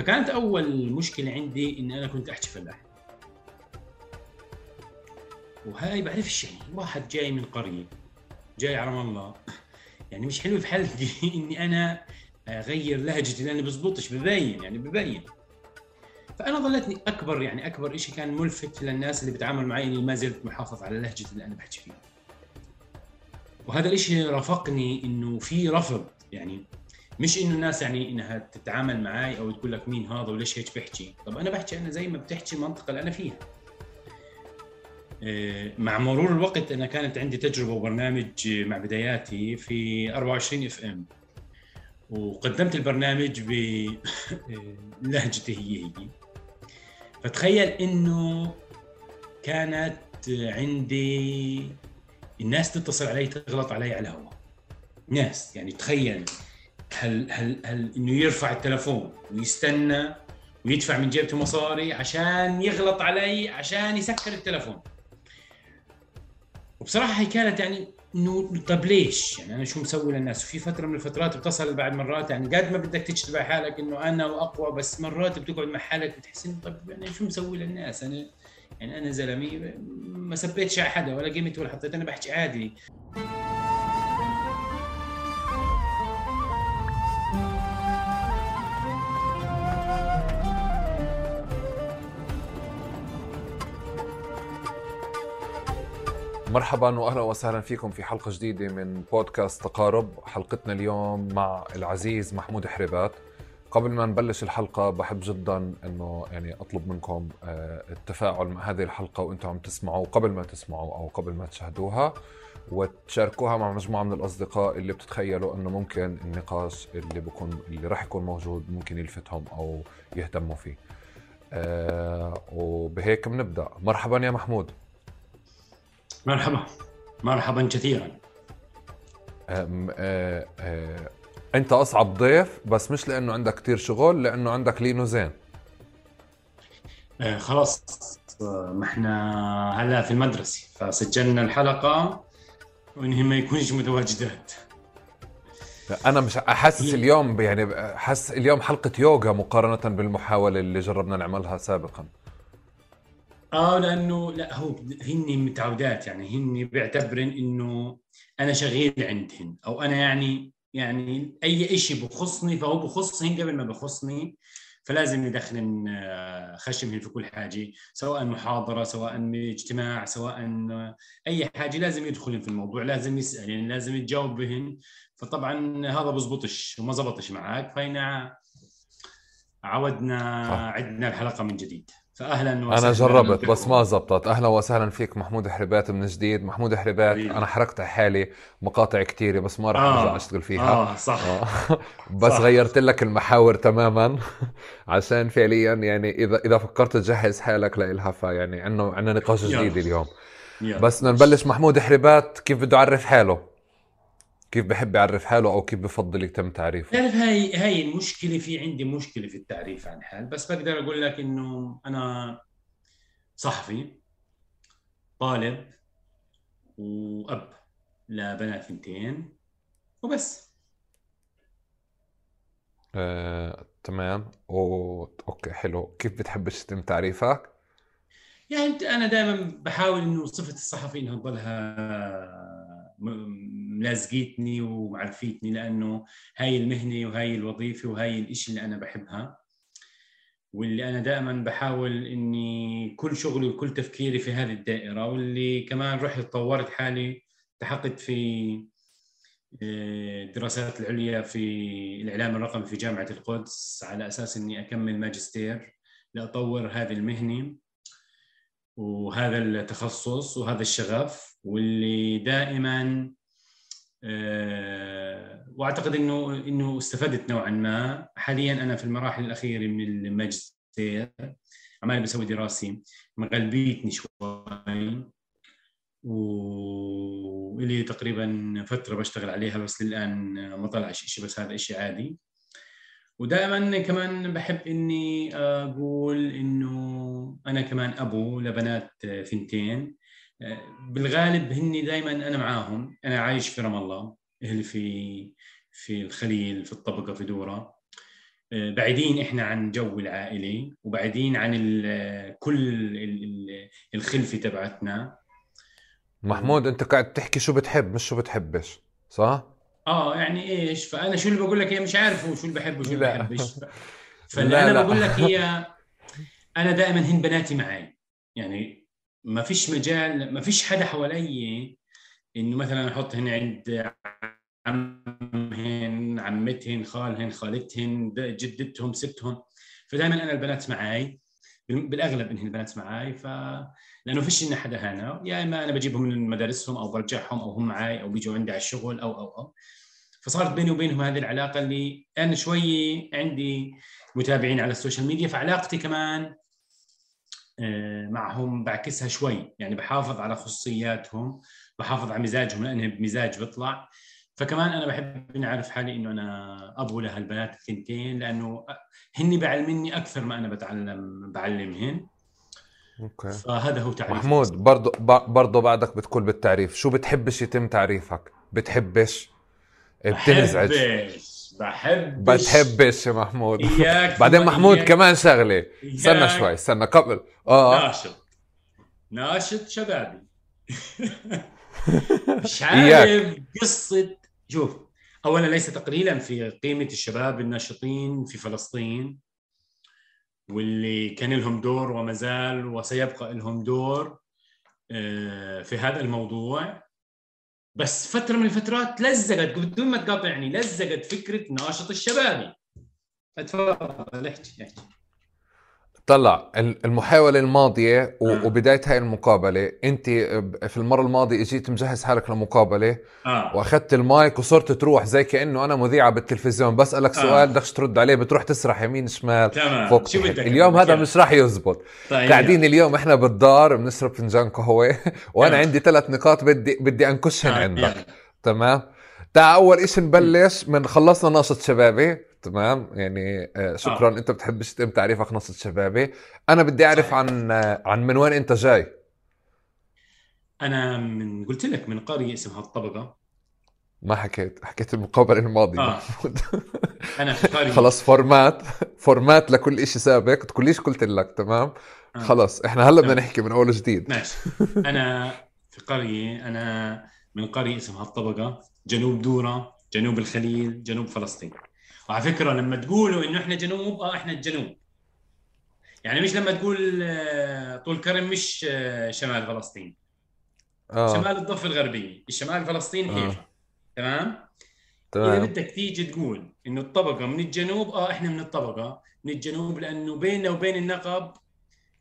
فكانت أول مشكلة عندي إني أنا كنت أحكي فلاحي وهاي بعرفش يعني؟ واحد جاي من قرية جاي على الله. يعني مش حلو في حالتي إني أنا أغير لهجتي لأني بزبطش ببين يعني ببين. فأنا ظلتني أكبر يعني أكبر شيء كان ملفت للناس اللي بتعامل معي إني ما زلت محافظ على لهجتي اللي أنا بحكي فيها. وهذا الشيء رافقني إنه في رفض يعني مش إنه الناس يعني إنها تتعامل معي أو تقول لك مين هذا وليش هيك بحكي. طب أنا بحكي أنا زي ما بتحكي المنطقة اللي أنا فيها. آه، مع مرور الوقت أنا كانت عندي تجربة وبرنامج مع بداياتي في 24 إف إم. وقدمت البرنامج بلهجتي هي هي. فتخيل إنه كانت عندي الناس تتصل علي تغلط علي على الهواء. ناس يعني تخيل. هل هل هل إنه يرفع التلفون ويستنى ويدفع من جيبته مصاري عشان يغلط علي عشان يسكر التلفون وبصراحة هي كانت يعني إنه طب ليش؟ يعني أنا شو مسوي للناس؟ وفي فترة من الفترات بتصل بعد مرات يعني قد ما بدك تجتبع حالك إنه أنا وأقوى بس مرات بتقعد مع حالك بتحس إنه طب يعني شو مسوي للناس؟ أنا يعني أنا زلمة ما سبيتش على حدا ولا قيمت ولا حطيت أنا بحكي عادي مرحبا واهلا وسهلا فيكم في حلقة جديدة من بودكاست تقارب حلقتنا اليوم مع العزيز محمود حريبات قبل ما نبلش الحلقة بحب جدا إنه يعني أطلب منكم آه، التفاعل مع هذه الحلقة وأنتم عم تسمعوا قبل ما تسمعوا أو قبل ما تشاهدوها وتشاركوها مع مجموعة من الأصدقاء اللي بتتخيلوا إنه ممكن النقاش اللي بكون اللي راح يكون موجود ممكن يلفتهم أو يهتموا فيه. أه وبهيك بنبدأ، مرحبا يا محمود. مرحبا. مرحبا كثيرا. أه أه أنت أصعب ضيف بس مش لأنه عندك كتير شغل لأنه عندك لينو زين. آه خلاص ما إحنا هلا في المدرسة. فسجلنا الحلقة وانهم ما يكونش متواجدات. أنا مش أحس اليوم يعني أحس اليوم حلقة يوغا مقارنة بالمحاولة اللي جربنا نعملها سابقا. آه لأنه لا هو هن متعودات يعني هن بيعتبرن إنه أنا شغيل عندهن أو أنا يعني يعني أي شيء بخصني فهو بخصهن قبل ما بخصني فلازم يدخلن آه، خشمهن في كل حاجة سواء محاضرة سواء اجتماع سواء أي حاجة لازم يدخلن في الموضوع لازم يسال يعني لازم يتجاوب بهن فطبعا هذا بزبطش وما زبطش معك فهنا عودنا عدنا الحلقة من جديد. فاهلا وسهلا أنا جربت بس ما زبطت. أهلا وسهلا فيك محمود حربات من جديد. محمود حربات أنا حركت حالي مقاطع كثيره بس ما راح آه. أرجع أشتغل فيها. آه صح. آه. بس صح. غيرت لك المحاور تماما. عشان فعليا يعني إذا إذا فكرت تجهز حالك لإلها فيعني عندنا عندنا نقاش جديد اليوم. يلا. بس نبلش محمود حربات كيف بده يعرف حاله؟ كيف بحب يعرف حاله أو كيف بفضل يتم تعريفه؟ تعرف هاي هاي المشكلة في عندي مشكلة في التعريف عن حال بس بقدر أقول لك إنه أنا صحفي طالب وأب لبنات ثنتين وبس. آه، تمام. و... أوكي حلو. كيف بتحب يتم تعريفك؟ يعني أنا دائما بحاول إنه صفة الصحفي انها تضلها ملازقيتني ومعرفيتني لأنه هاي المهنة وهاي الوظيفة وهاي الإشي اللي أنا بحبها. واللي أنا دائما بحاول إني كل شغلي وكل تفكيري في هذه الدائرة واللي كمان رحت طورت حالي التحقت في الدراسات آه، العليا في الإعلام الرقمي في جامعة القدس على أساس إني أكمل ماجستير لأطور هذه المهنة وهذا التخصص وهذا الشغف واللي دائما وأعتقد انه إنه استفدت نوعا ما. حاليا أنا في المراحل الأخيرة من الماجستير عمالي بسوي دراسي مغلبيتني شوي ولي تقريبا فترة بشتغل عليها بس للآن ما طلعش شيء بس هذا شيء عادي. ودائما كمان بحب إني أقول إنه أنا كمان أبو لبنات ثنتين. بالغالب هني دائما أنا معاهم. أنا عايش في رام الله أهلي في في الخليل في الطبقة في دورة. آه، بعيدين إحنا عن جو العائلة وبعيدين عن ال كل الخلفة تبعتنا. محمود أنت قاعد تحكي شو بتحب مش شو بتحبش صح؟ آه يعني إيش؟ فأنا شو اللي بقول لك هي مش عارف شو اللي بحبه وشو اللي بحبش. فاللي أنا بقول لك هي أنا دائما هن بناتي معي. يعني ما فيش مجال ما فيش حدا حوالي إنه مثلا احطهن عند عمهن عمتهن خالهن خالتهن جدتهم ستهم. فدائما أنا البنات معي بالأغلب إنهن البنات معي ف لأنه فيش لنا حدا هنا. يا إما أنا بجيبهم من مدارسهم أو برجعهم أو هم معي أو بيجوا عندي على الشغل أو أو أو. فصارت بيني وبينهم هذه العلاقة اللي أنا شوي عندي متابعين على ال social media فعلاقتي كمان معهم بعكسها شوي. يعني بحافظ على خصوصياتهم بحافظ على مزاجهم لأنه بمزاج بيطلع. فكمان أنا بحب إني أعرف حالي إنه أنا أبو لهالبنات الثنتين لأنه هن بعلمني أكثر ما أنا بتعلم بعلمهن. أوكي. فهذا هو تعريف محمود برضه برضه بعدك بتقول بالتعريف. شو بتحبش يتم تعريفك؟ بتحبش؟ بتنزعج. بحبش بحبش بتحبش يا محمود. بعدين محمود إياك. كمان شغلة. استنى شوي استنى قبل. آه ناشط. ناشط شبابي. مش عارف قصة شوف اولا ليس تقليلا في قيمة الشباب الناشطين في فلسطين واللي كان لهم دور وما زال وسيبقى لهم دور آه، في هذا الموضوع. بس فترة من الفترات لزقت بدون ما تقاطعني لزقت فكرة ناشط الشبابي اتفضل احكي احكي. طلع المحاولة الماضية آه. وبداية هاي المقابلة انت في المرة الماضية اجيت مجهز حالك لمقابلة آه. واخذت المايك وصرت تروح زي كأنه أنا مذيعة بالتلفزيون بسألك آه. سؤال بدكش ترد عليه بتروح تسرح يمين شمال تمام. فوق شو بدك؟ اليوم هذا مش راح يزبط. طيب. قاعدين اليوم إحنا بالدار بنشرب فنجان قهوة وأنا عندي ثلاث نقاط بدي بدي انكشهن آه. عندك. تمام؟ تعال أول إشي نبلش من خلصنا ناشط شبابي. تمام؟ يعني آه شكرا. آه. أنت بتحبش تتم تعريفك نص شبابي أنا بدي أعرف صحيح. عن آه عن من وين أنت جاي؟ أنا من قلت لك من قرية اسمها الطبقة. ما حكيت. حكيت المقابلة الماضية. آه. أنا في قرية. خلص format format لكل شيء سابق. تقوليش قلت لك تمام؟ آه. خلص. إحنا هلأ بدنا نحكي من أول جديد ماشي. أنا في قرية أنا من قرية اسمها الطبقة. جنوب دورة جنوب الخليل جنوب فلسطين. وعلى فكرة لما تقولوا إنه إحنا جنوب آه إحنا الجنوب. يعني مش لما تقول آه، طول كرم مش آه، شمال فلسطين. آه. شمال الضفة الغربية. الشمال فلسطين حيفا. آه. تمام؟ تمام. إذا بدك تيجي تقول إنه الطبقة من الجنوب آه إحنا من الطبقة من الجنوب لأنه بيننا وبين النقب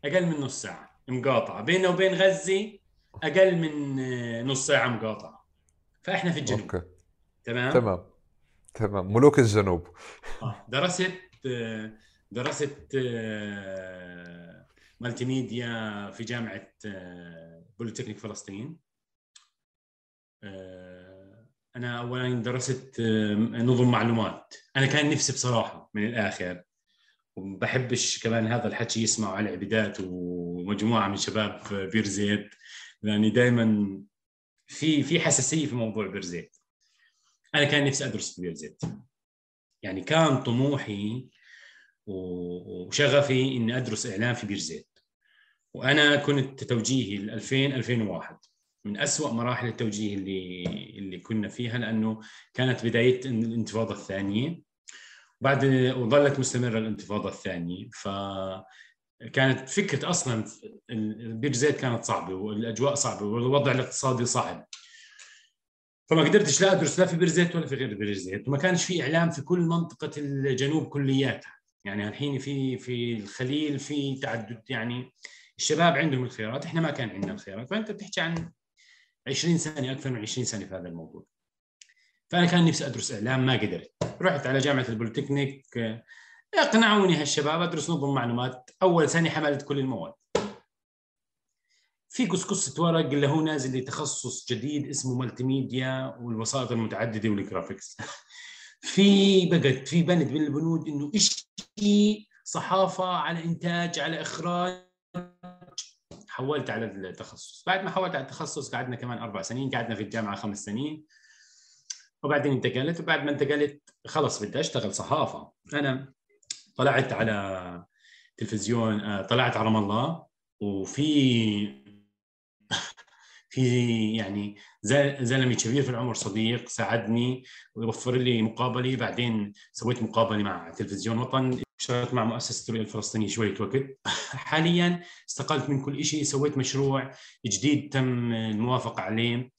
أقل من نص ساعة مقاطعة. بيننا وبين غزة أقل من نص ساعة مقاطعة. فإحنا في الجنوب. okay. تمام؟ تمام. تمام. ملوك الجنوب. آه. درست درست multimedia في جامعة بوليتكنيك فلسطين. آه، أنا اولا درست نظم معلومات. أنا كان نفسي بصراحة من الآخر وبحبش كمان هذا الحكي يسمعوا على عبيدات ومجموعة من شباب بيرزيت. لاني دائما في في حساسية في موضوع بيرزيت. أنا كان نفسي أدرس في بيرزيت يعني كان طموحي وشغفي إني أدرس إعلام في بيرزيت وأنا كنت توجيهي 2000 2001 من أسوأ مراحل التوجيه اللي اللي كنا فيها لأنه كانت بداية الانتفاضة الثانية. بعد وظلت مستمرة الانتفاضة الثانية. ف كانت فكرة أصلا بيرزيت كانت صعبة والأجواء صعبة والوضع الاقتصادي صعب. فما قدرتش لا أدرس لا في بيرزيت ولا في غير بيرزيت وما كانش في إعلام في كل منطقة الجنوب كلياتها. يعني الحين في في الخليل في تعدد يعني الشباب عندهم الخيارات إحنا ما كان عندنا الخيارات. فأنت بتحكي عن 20 سنه أكثر من 20 سنه في هذا الموضوع. فأنا كان نفسي أدرس إعلام ما قدرت. رحت على جامعة البوليتكنيك اقنعوني هالشباب أدرس نظم معلومات. أول سنه حملت كل المواد. في قصقصة ورق اللي هو نازل لتخصص جديد اسمه multimedia والوسائط المتعددة وال graphics في بقت في بند من البنود إنه شيء صحافة على إنتاج على إخراج. حولت على التخصص. بعد ما حولت على التخصص قعدنا كمان أربع سنين قعدنا في الجامعة خمس سنين. وبعدين انتقلت وبعد ما انتقلت خلص بدي أشتغل صحافة. أنا طلعت على تلفزيون آه، طلعت على رام الله. وفي في يعني زلمه كبير في العمر صديق ساعدني ووفر لي مقابلة بعدين سويت مقابلة مع تلفزيون وطن اشتغلت مع مؤسسة الرؤيه الفلسطينية شوية وقت حاليا استقلت من كل شيء سويت مشروع جديد تم الموافقة عليه.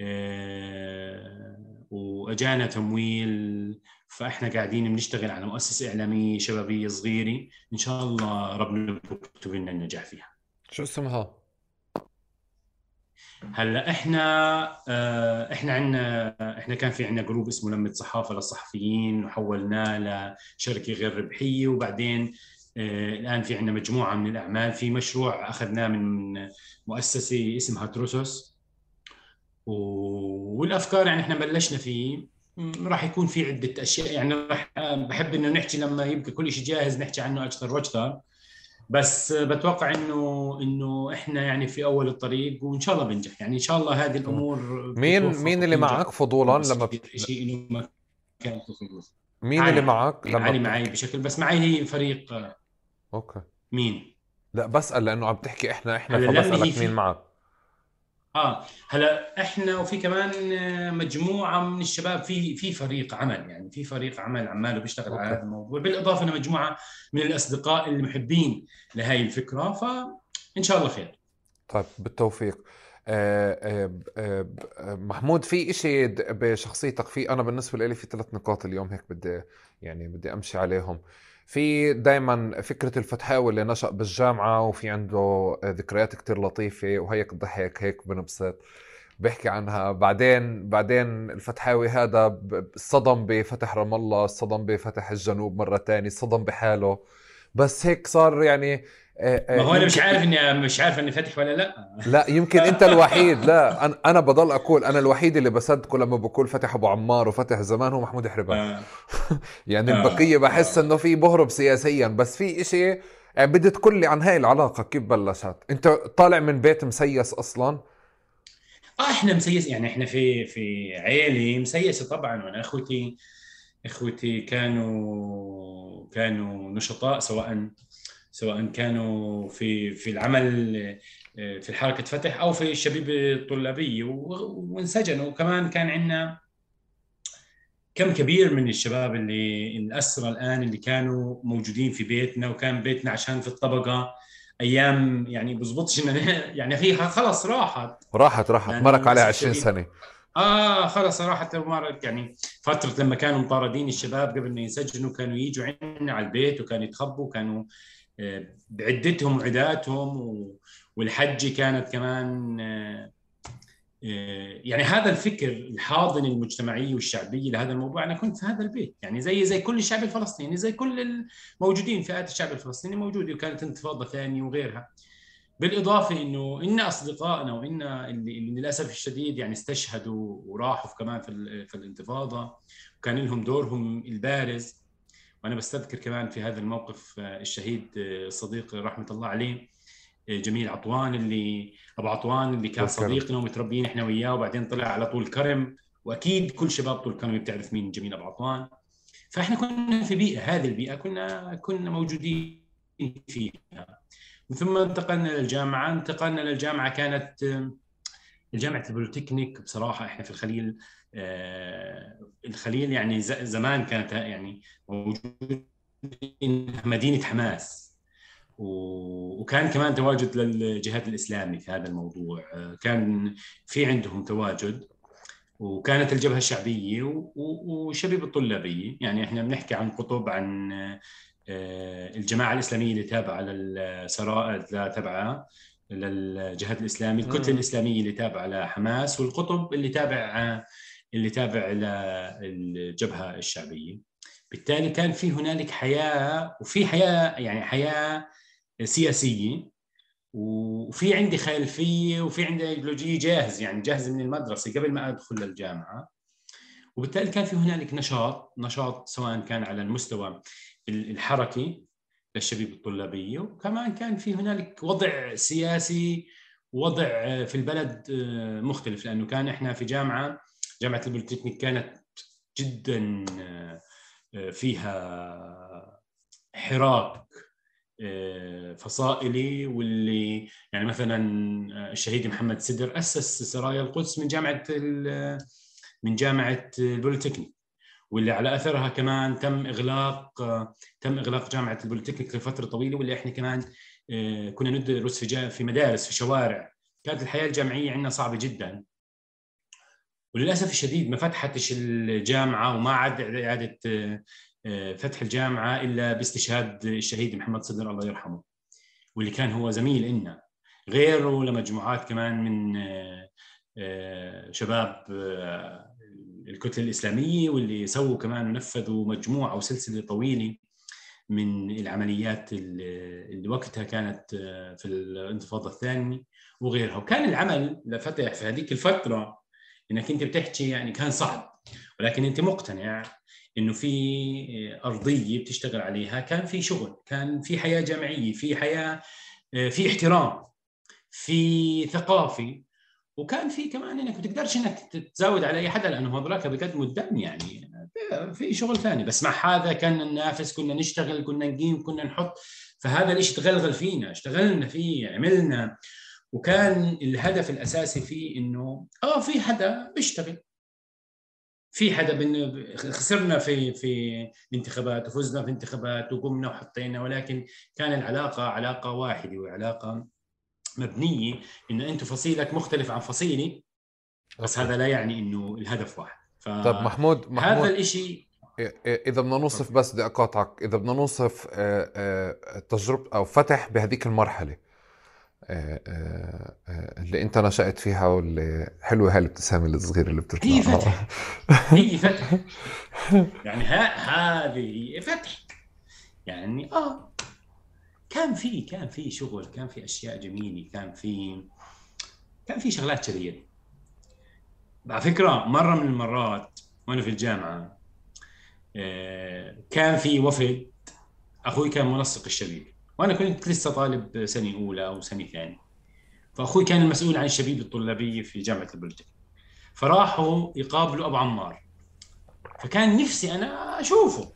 آه، وأجانا تمويل فإحنا قاعدين بنشتغل على مؤسسة إعلامية شبابية صغيرة. إن شاء الله ربنا بكتب لنا النجاح فيها. شو اسمها؟ هلا إحنا آه إحنا عندنا إحنا كان في عندنا group اسمه لمة صحافة للصحفيين وحولناه لشركه غير ربحية وبعدين آه الآن في عندنا مجموعة من الأعمال. في مشروع أخذناه من مؤسسة اسمها تروسوس. والأفكار يعني إحنا بلشنا فيه. راح يكون في عدة أشياء. يعني راح بحب إنه نحكي لما يبقى كل شيء جاهز نحكي عنه أكثر وأكثر. بس بتوقع إنه إنه إحنا يعني في أول الطريق وإن شاء الله بنجح. يعني إن شاء الله هذه الأمور مين مين اللي معك فضولا لما شيء له مكان مين اللي معك لما علي معي بشكل بس معي هي فريق أوكي. مين؟ لا بسأل لأنه عم تحكي إحنا إحنا فبسألك مين معك. آه. هلا إحنا وفي كمان آه، مجموعة من الشباب في في فريق عمل يعني في فريق عمل عماله بيشتغل على هذا الموضوع. بالإضافة لمجموعه من الأصدقاء المحبين لهي الفكرة فان شاء الله خير. طيب بالتوفيق. آه آه آه محمود في إشي بشخصيتك في أنا بالنسبة لي في ثلاث نقاط اليوم هيك بدي يعني بدي أمشي عليهم. في دائما فكرة الفتحاوي اللي نشأ بالجامعة وفي عنده ذكريات كتير لطيفة وهيك ضحك هيك بنبسط. بيحكي عنها. بعدين بعدين الفتحاوي هذا صدم بفتح رام الله صدم بفتح الجنوب مرة تانية صدم بحاله. بس هيك صار يعني ما هو أنا مش عارف إني مش عارف إني فتح ولا لأ لا يمكن أنت الوحيد لا أنا أنا بضل أقول أنا الوحيد اللي بصدقه لما بقول فتح أبو عمار وفتح زمان هو محمود حربان آه. يعني آه. البقية بحس آه. إنه في بهرب سياسيا بس في إشي يعني بدي تقول لي عن هاي العلاقة كيف بلشت أنت طالع من بيت مسيس أصلا آه إحنا مسيس يعني إحنا في في عيلة مسيسة طبعا وأنا إخوتي إخوتي كانوا كانوا نشطاء سواء سواء كانوا في في العمل آه، في حركه فتح أو في الشبيبه الطلابيه وانسجنوا وكمان كان عندنا كم كبير من الشباب اللي الاسرى الآن اللي كانوا موجودين في بيتنا. وكان بيتنا عشان في الطبقة أيام يعني بزبطش يعني هي خلص راحت. راحت راحت. يعني مرق عليها 20 سنة. آه خلص راحت. مرق يعني فترة لما كانوا مطاردين الشباب قبل ما ينسجنوا كانوا يجوا عندنا على البيت وكانوا يتخبوا وكانوا بعدتهم وعداتهم والحجه كانت كمان آه، آه، يعني هذا الفكر الحاضن المجتمعيه والشعبيه لهذا الموضوع. أنا كنت في هذا البيت يعني زي زي كل الشعب الفلسطيني زي كل الموجودين فئات الشعب الفلسطيني موجودة وكانت انتفاضة ثانية وغيرها. بالإضافة إنه إن أصدقائنا وإن اللي, اللي للأسف الشديد يعني استشهدوا وراحوا كمان في, في الانتفاضة وكان لهم دورهم البارز. وأنا بستذكر كمان في هذا الموقف آه، الشهيد آه، صديق رحمة الله عليه آه، جميل عطوان اللي أبو عطوان اللي كان صديقنا ومتربيين إحنا وياه وبعدين طلع على طول كرم وأكيد كل شباب طول كرم بتعرف مين جميل أبو عطوان. فإحنا كنا في بيئة هذه البيئة كنا كنا موجودين فيها. ثم انتقلنا للجامعه انتقلنا للجامعه كانت الجامعة البوليتكنيك بصراحة إحنا في الخليل آه، الخليل يعني زمان كانت يعني موجود مدينة حماس. وكان كمان تواجد للجهاد الاسلامي في هذا الموضوع. آه، كان في عندهم تواجد وكانت الجبهة الشعبية وشبيب الطلابية. يعني إحنا بنحكي عن قطب عن آه، الجماعة الإسلامية اللي تابعة للسرائر تبعها للجهاد الاسلامي الكتلة الإسلامية اللي تابعة لحماس والقطب اللي تابع اللي تابع للجبهه الشعبية. بالتالي كان في هنالك حياة وفي حياة يعني حياة سياسية وفي عندي خلفية وفي عندي ايديولوجيه جاهز يعني جاهز من المدرسة قبل ما أدخل للجامعه وبالتالي كان في هنالك نشاط نشاط سواء كان على المستوى الحركي للشبيب الطلابية وكمان كان في هنالك وضع سياسي وضع في البلد آه، مختلف لأنه كان إحنا في جامعة جامعة البوليتكنيك كانت جدا آه، فيها حراك آه، فصائلي واللي يعني مثلا الشهيد محمد سدر أسس سرايا القدس من جامعة من جامعة البوليتكنيك. واللي على أثرها كمان تم إغلاق تم إغلاق جامعة البوليتكنيك لفترة طويلة واللي إحنا كمان آه، كنا ندرس في في مدارس في شوارع. كانت الحياة الجامعية عندنا صعبة جدا. وللأسف الشديد ما فتحتش الجامعة وما عاد إعادة آه، فتح الجامعة إلا باستشهاد الشهيد محمد صدر الله يرحمه واللي كان هو زميل إلنا. غيره لمجموعات كمان من آه، شباب الكتله الإسلامية واللي سووا كمان ونفذوا مجموعة وسلسله طويلة من العمليات اللي وقتها كانت في الانتفاضة الثانية وغيرها. وكان العمل لفتح في هذيك الفترة إنك أنت بتحكي يعني كان صعب ولكن أنت مقتنع إنه في أرضية بتشتغل عليها كان في شغل كان في حياة جامعية في حياة في احترام في ثقافة وكان في كمان إنك ما بتقدرش إنك تزود على أي حدا لأنه هذولاك بيقدموا الدم يعني. في شغل ثاني بس مع هذا كان ننافس كنا نشتغل كنا نقيم كنا نحط فهذا الشيء تغلغل فينا اشتغلنا فيه عملنا. وكان الهدف الأساسي فيه إنه آه في حدا بيشتغل. في حدا بن... خسرنا في في الانتخابات وفزنا في انتخابات وقمنا وحطينا ولكن كان العلاقة علاقة واحدة وعلاقة مبنية إنه انت فصيلك مختلف عن فصيلي بس هذا لا يعني إنه الهدف واحد. ف... طيب محمود, محمود. هذا الشيء إذا بدنا نوصف بس بدي اقاطعك إذا بدنا نوصف آه، آه، تجربة أو فتح بهذيك المرحلة. اللي انت نشأت فيها واللي حلوة هالابتسامه الصغيره اللي بتطلع. هي فتح هي فتح يعني هذه فتح يعني آه كان في كان في شغل كان في أشياء جميلة كان في كان في شغلات شريره على فكرة مرة من المرات وأنا في الجامعة آه، كان في وفد أخوي كان منسق الشبيب وأنا كنت لسه طالب سنة أولى أو سنة ثانية. فأخوي كان المسؤول عن الشبيب الطلابيه في جامعة البلجيك فراحوا يقابلوا أبو عمار. فكان نفسي أنا أشوفه.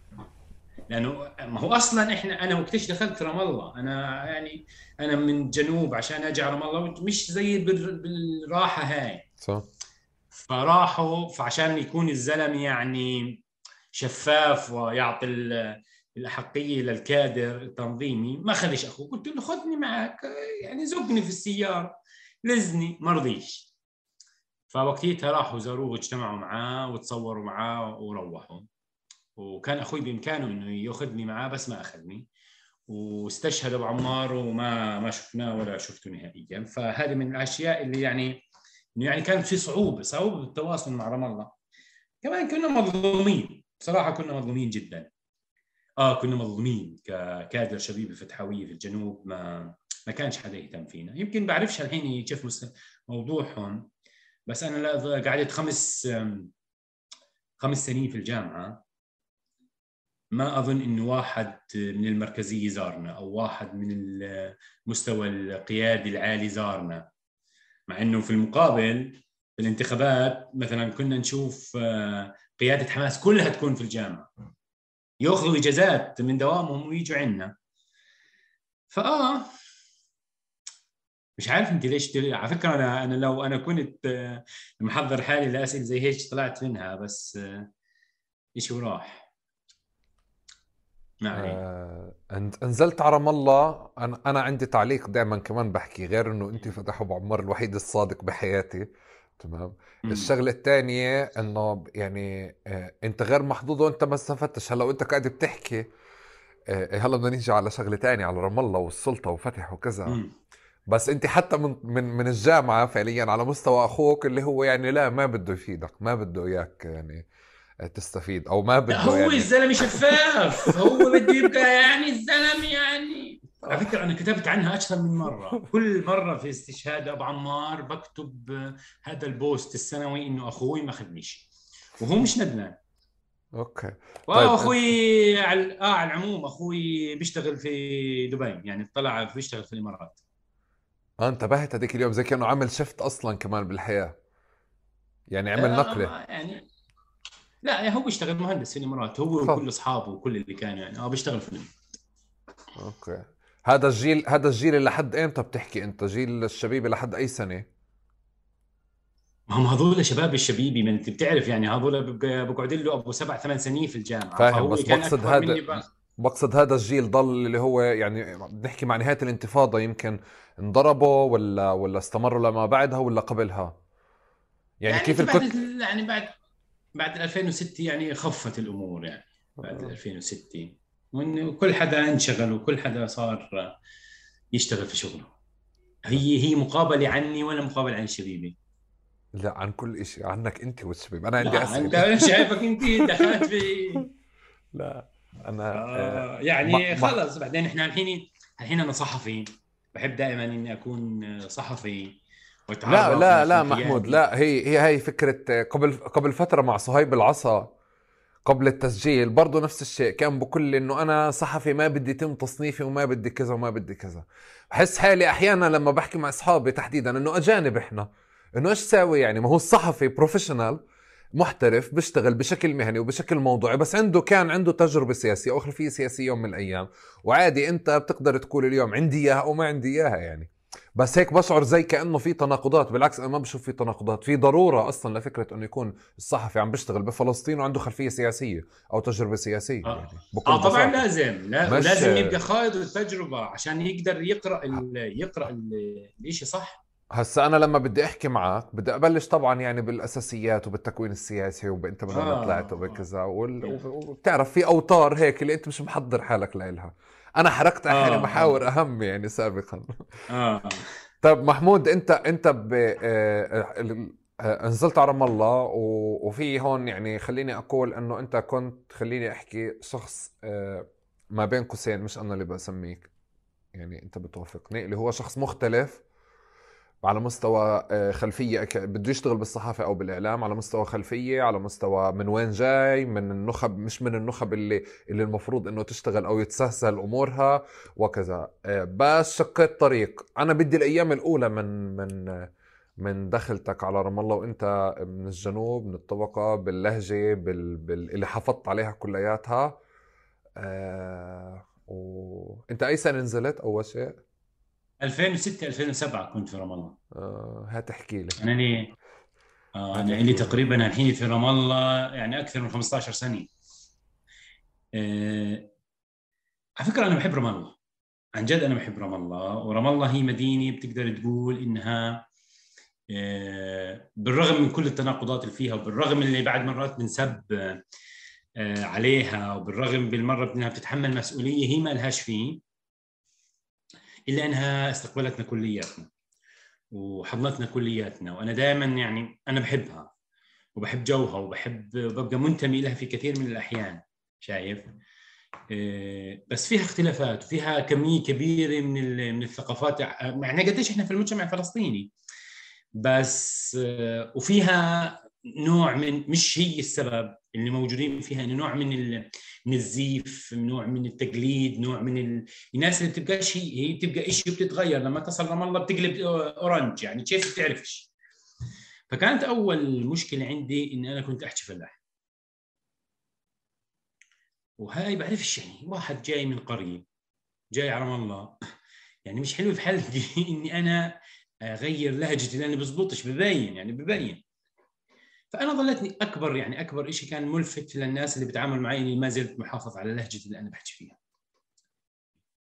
لأنه ما هو أصلا إحنا أنا وقتش دخلت رام الله؟ أنا يعني أنا من جنوب عشان أجي على رام الله مش زي بالراحة هاي. صح. فراحوا فعشان يكون الزلمه يعني شفاف ويعطي الأحقية للكادر التنظيمي. ما خدش اخوه قلت له خذني معك يعني زقني في السيارة. لزني ما رضيش. فوقتها راحوا زاروه واجتمعوا معاه وتصوروا معاه وروحوا. وكان أخوي بإمكانه إنه يأخذني معاه بس ما أخذني. واستشهد أبو عمار وما ما شفناه ولا شفته نهائيا. فهذه من الأشياء اللي يعني يعني كانت في صعوبة صعوبة بالتواصل مع رام الله. كمان كنا مظلومين. بصراحة كنا مظلومين جدا. آه كنا مظلومين ككادر شبيبه فتحويه في الجنوب ما ما كانش حدا يهتم فينا. يمكن بعرفش الحين كيف موضوعهم بس أنا قعدت خمس خمس سنين في الجامعة. ما أظن انه واحد من المركزية زارنا أو واحد من المستوى القيادي العالي زارنا. مع إنه في المقابل في الانتخابات مثلا كنا نشوف آه، قيادة حماس كلها تكون في الجامعة. ياخذوا إجازات من دوامهم ويجوا عندنا. فآه مش عارف انت ليش تل... على فكرة أنا أنا لو أنا كنت آه، محضر حالي لأسئلة زي هيك طلعت منها بس آه، شيء وراح نعم آه نزلت على رام الله أنا أنا عندي تعليق دائما كمان بحكي غير إنه انت فتح ابو عمار الوحيد الصادق بحياتي. تمام؟ مم. الشغلة الثانية إنه يعني آه أنت غير محظوظ وأنت ما استفدتش. هلأ وأنت قاعد بتحكي آه هلأ بدنا نيجي على شغلة ثانية على رام الله والسلطة وفتح وكذا. مم. بس أنت حتى من من من الجامعة فعليا على مستوى أخوك اللي هو يعني لا ما بده يفيدك ما بده إياك يعني تستفيد أو ما بده هو يعني... الزلمة شفاف. هو بده يبقى يعني الزلمة يعني. على فكرة أنا كتبت عنها أكثر من مرة. كل مرة في استشهاد أبو عمار بكتب هذا البوست السنوي إنه أخوي ما اخذنيش وهو مش ندمان. okay. طيب أخوي على آه على العموم أخوي بيشتغل في دبي يعني طلع بيشتغل في الإمارات. آه انتبهت هذيك اليوم زي كأنه عمل شفت أصلا كمان بالحياة. يعني عمل آه نقلة. يعني لا هو بيشتغل مهندس في الإمارات. هو وكل أصحابه وكل اللي كانوا يعني. آه بيشتغل في الإمارات. أوكي. هذا الجيل هذا الجيل لحد إمتى بتحكي أنت؟ جيل الشبيب لحد أي سنة؟ ما هم هذول شباب الشبيبي ما أنت بتعرف يعني هذول بقعد له أبو سبع ثمان سنين في الجامعة. فاهم بس بقصد هذا بقصد هذا الجيل ضل اللي هو يعني بنحكي مع نهاية الانتفاضة يمكن انضربوا ولا ولا استمروا لما بعدها ولا قبلها؟ يعني, يعني كيف الكت... يعني بعد بعد 2006 يعني خفت الأمور يعني. بعد 2006 وانه كل حدا انشغل وكل حدا صار يشتغل في شغله. هي هي مقابلة عني ولا مقابله عن شبيبي. لا عن كل شيء عنك أنت والشبيب. أنا عندي أسئلة. أنت شايفك أنت دخلت في لا أنا آه, آه، يعني ما خلص بعدين إحنا الحين الحين أنا صحفي. بحب دائما إني أكون صحفي وأتعرف لا لا لا محمود لا هي هي هي فكرة قبل قبل فترة مع صهيب العصا. قبل التسجيل برضه نفس الشيء كان بكل إنه أنا صحفي ما بدي يتم تصنيفي وما بدي كذا وما بدي كذا. بحس حالي أحيانا لما بحكي مع أصحابي تحديدا إنه أجانب إحنا. إنه إيش ساوي يعني؟ ما هو الصحفي بروفيشنال محترف بيشتغل بشكل مهني وبشكل موضوعي بس عنده كان عنده تجربة سياسية أو خلفية سياسية يوم من الأيام. وعادي أنت بتقدر تقول اليوم عندي إياها أو ما عندي إياها يعني. بس هيك بشعر زي كأنه في تناقضات بالعكس أنا ما بشوف في تناقضات. في ضرورة أصلا لفكرة إنه يكون الصحفي عم بيشتغل بفلسطين وعنده خلفية سياسية أو تجربة سياسية آه. يعني. آه طبعا لازم لا لازم يبقى خايض التجربة عشان يقدر يقرأ يقرأ الشيء صح. هسا أنا لما بدي أحكي معك بدي أبلش طبعا يعني بالأساسيات وبالتكوين السياسي وانت من وين آه. طلعت وبكذا وبتعرف في أوتار هيك اللي أنت مش محضر حالك لها أنا حركت أحيانا آه. محاور أهم يعني سابقا. آه. طيب محمود أنت أنت ب آه، آه، نزلت على رام الله وفي هون يعني خليني أقول إنه أنت كنت خليني أحكي شخص آه، ما بين قوسين مش أنا اللي بسميك. يعني أنت بتوافقني اللي هو شخص مختلف. على مستوى آه، خلفية بده يشتغل بالصحافة أو بالإعلام على مستوى خلفية على مستوى من وين جاي من النخب مش من النخب اللي اللي المفروض إنه تشتغل أو يتسهل أمورها وكذا. آه، بس شقيت طريق. أنا بدي الأيام الأولى من من من دخلتك على رام الله وأنت من الجنوب من الطبقة باللهجة بال... بال... اللي حافظت عليها كلياتها. آه... وانت أي سنة نزلت أول شيء؟ 2006 2007 كنت في رام الله آه هات احكي لي. أنا لي آه أنا لي تقريبا الحين في رام الله يعني أكثر من 15 سنة. آه على فكرة أنا بحب رام الله عن جد أنا بحب رام الله ورام الله هي مدينة بتقدر تقول إنها آه بالرغم من كل التناقضات اللي فيها وبالرغم اللي بعد مرات بنسب آه عليها وبالرغم بالمرة إنها بتتحمل مسؤولية هي ما لهاش فيه إلا أنها استقبلتنا كلياتنا وحضنتنا كلياتنا وأنا دائما يعني أنا بحبها وبحب جوها وبحب ببقى منتمي لها في كثير من الأحيان شايف؟ آه، بس فيها اختلافات وفيها كمية كبيرة من من الثقافات يعني قديش إحنا في المجتمع الفلسطيني بس آه، وفيها نوع من مش هي السبب اللي موجودين فيها انه نوع من من الزيف نوع من التقليد نوع من ال... الناس اللي بتبقاش هي هي بتبقى شيء بتتغير لما تصل رام الله بتقلب اورنج يعني كيف بتعرفش فكانت أول مشكلة عندي اني أنا كنت أحكي فلاح وهاي بعرفش يعني؟ واحد جاي من قريه جاي على الله. يعني مش حلو في حالتي إني أنا أغير لهجتي لأني بزبطش ببين يعني ببين. فأنا ظلتني أكبر يعني أكبر شيء كان ملفت للناس اللي بيتعاملوا معي إني ما زلت محافظ على لهجتي اللي أنا بحكي فيها.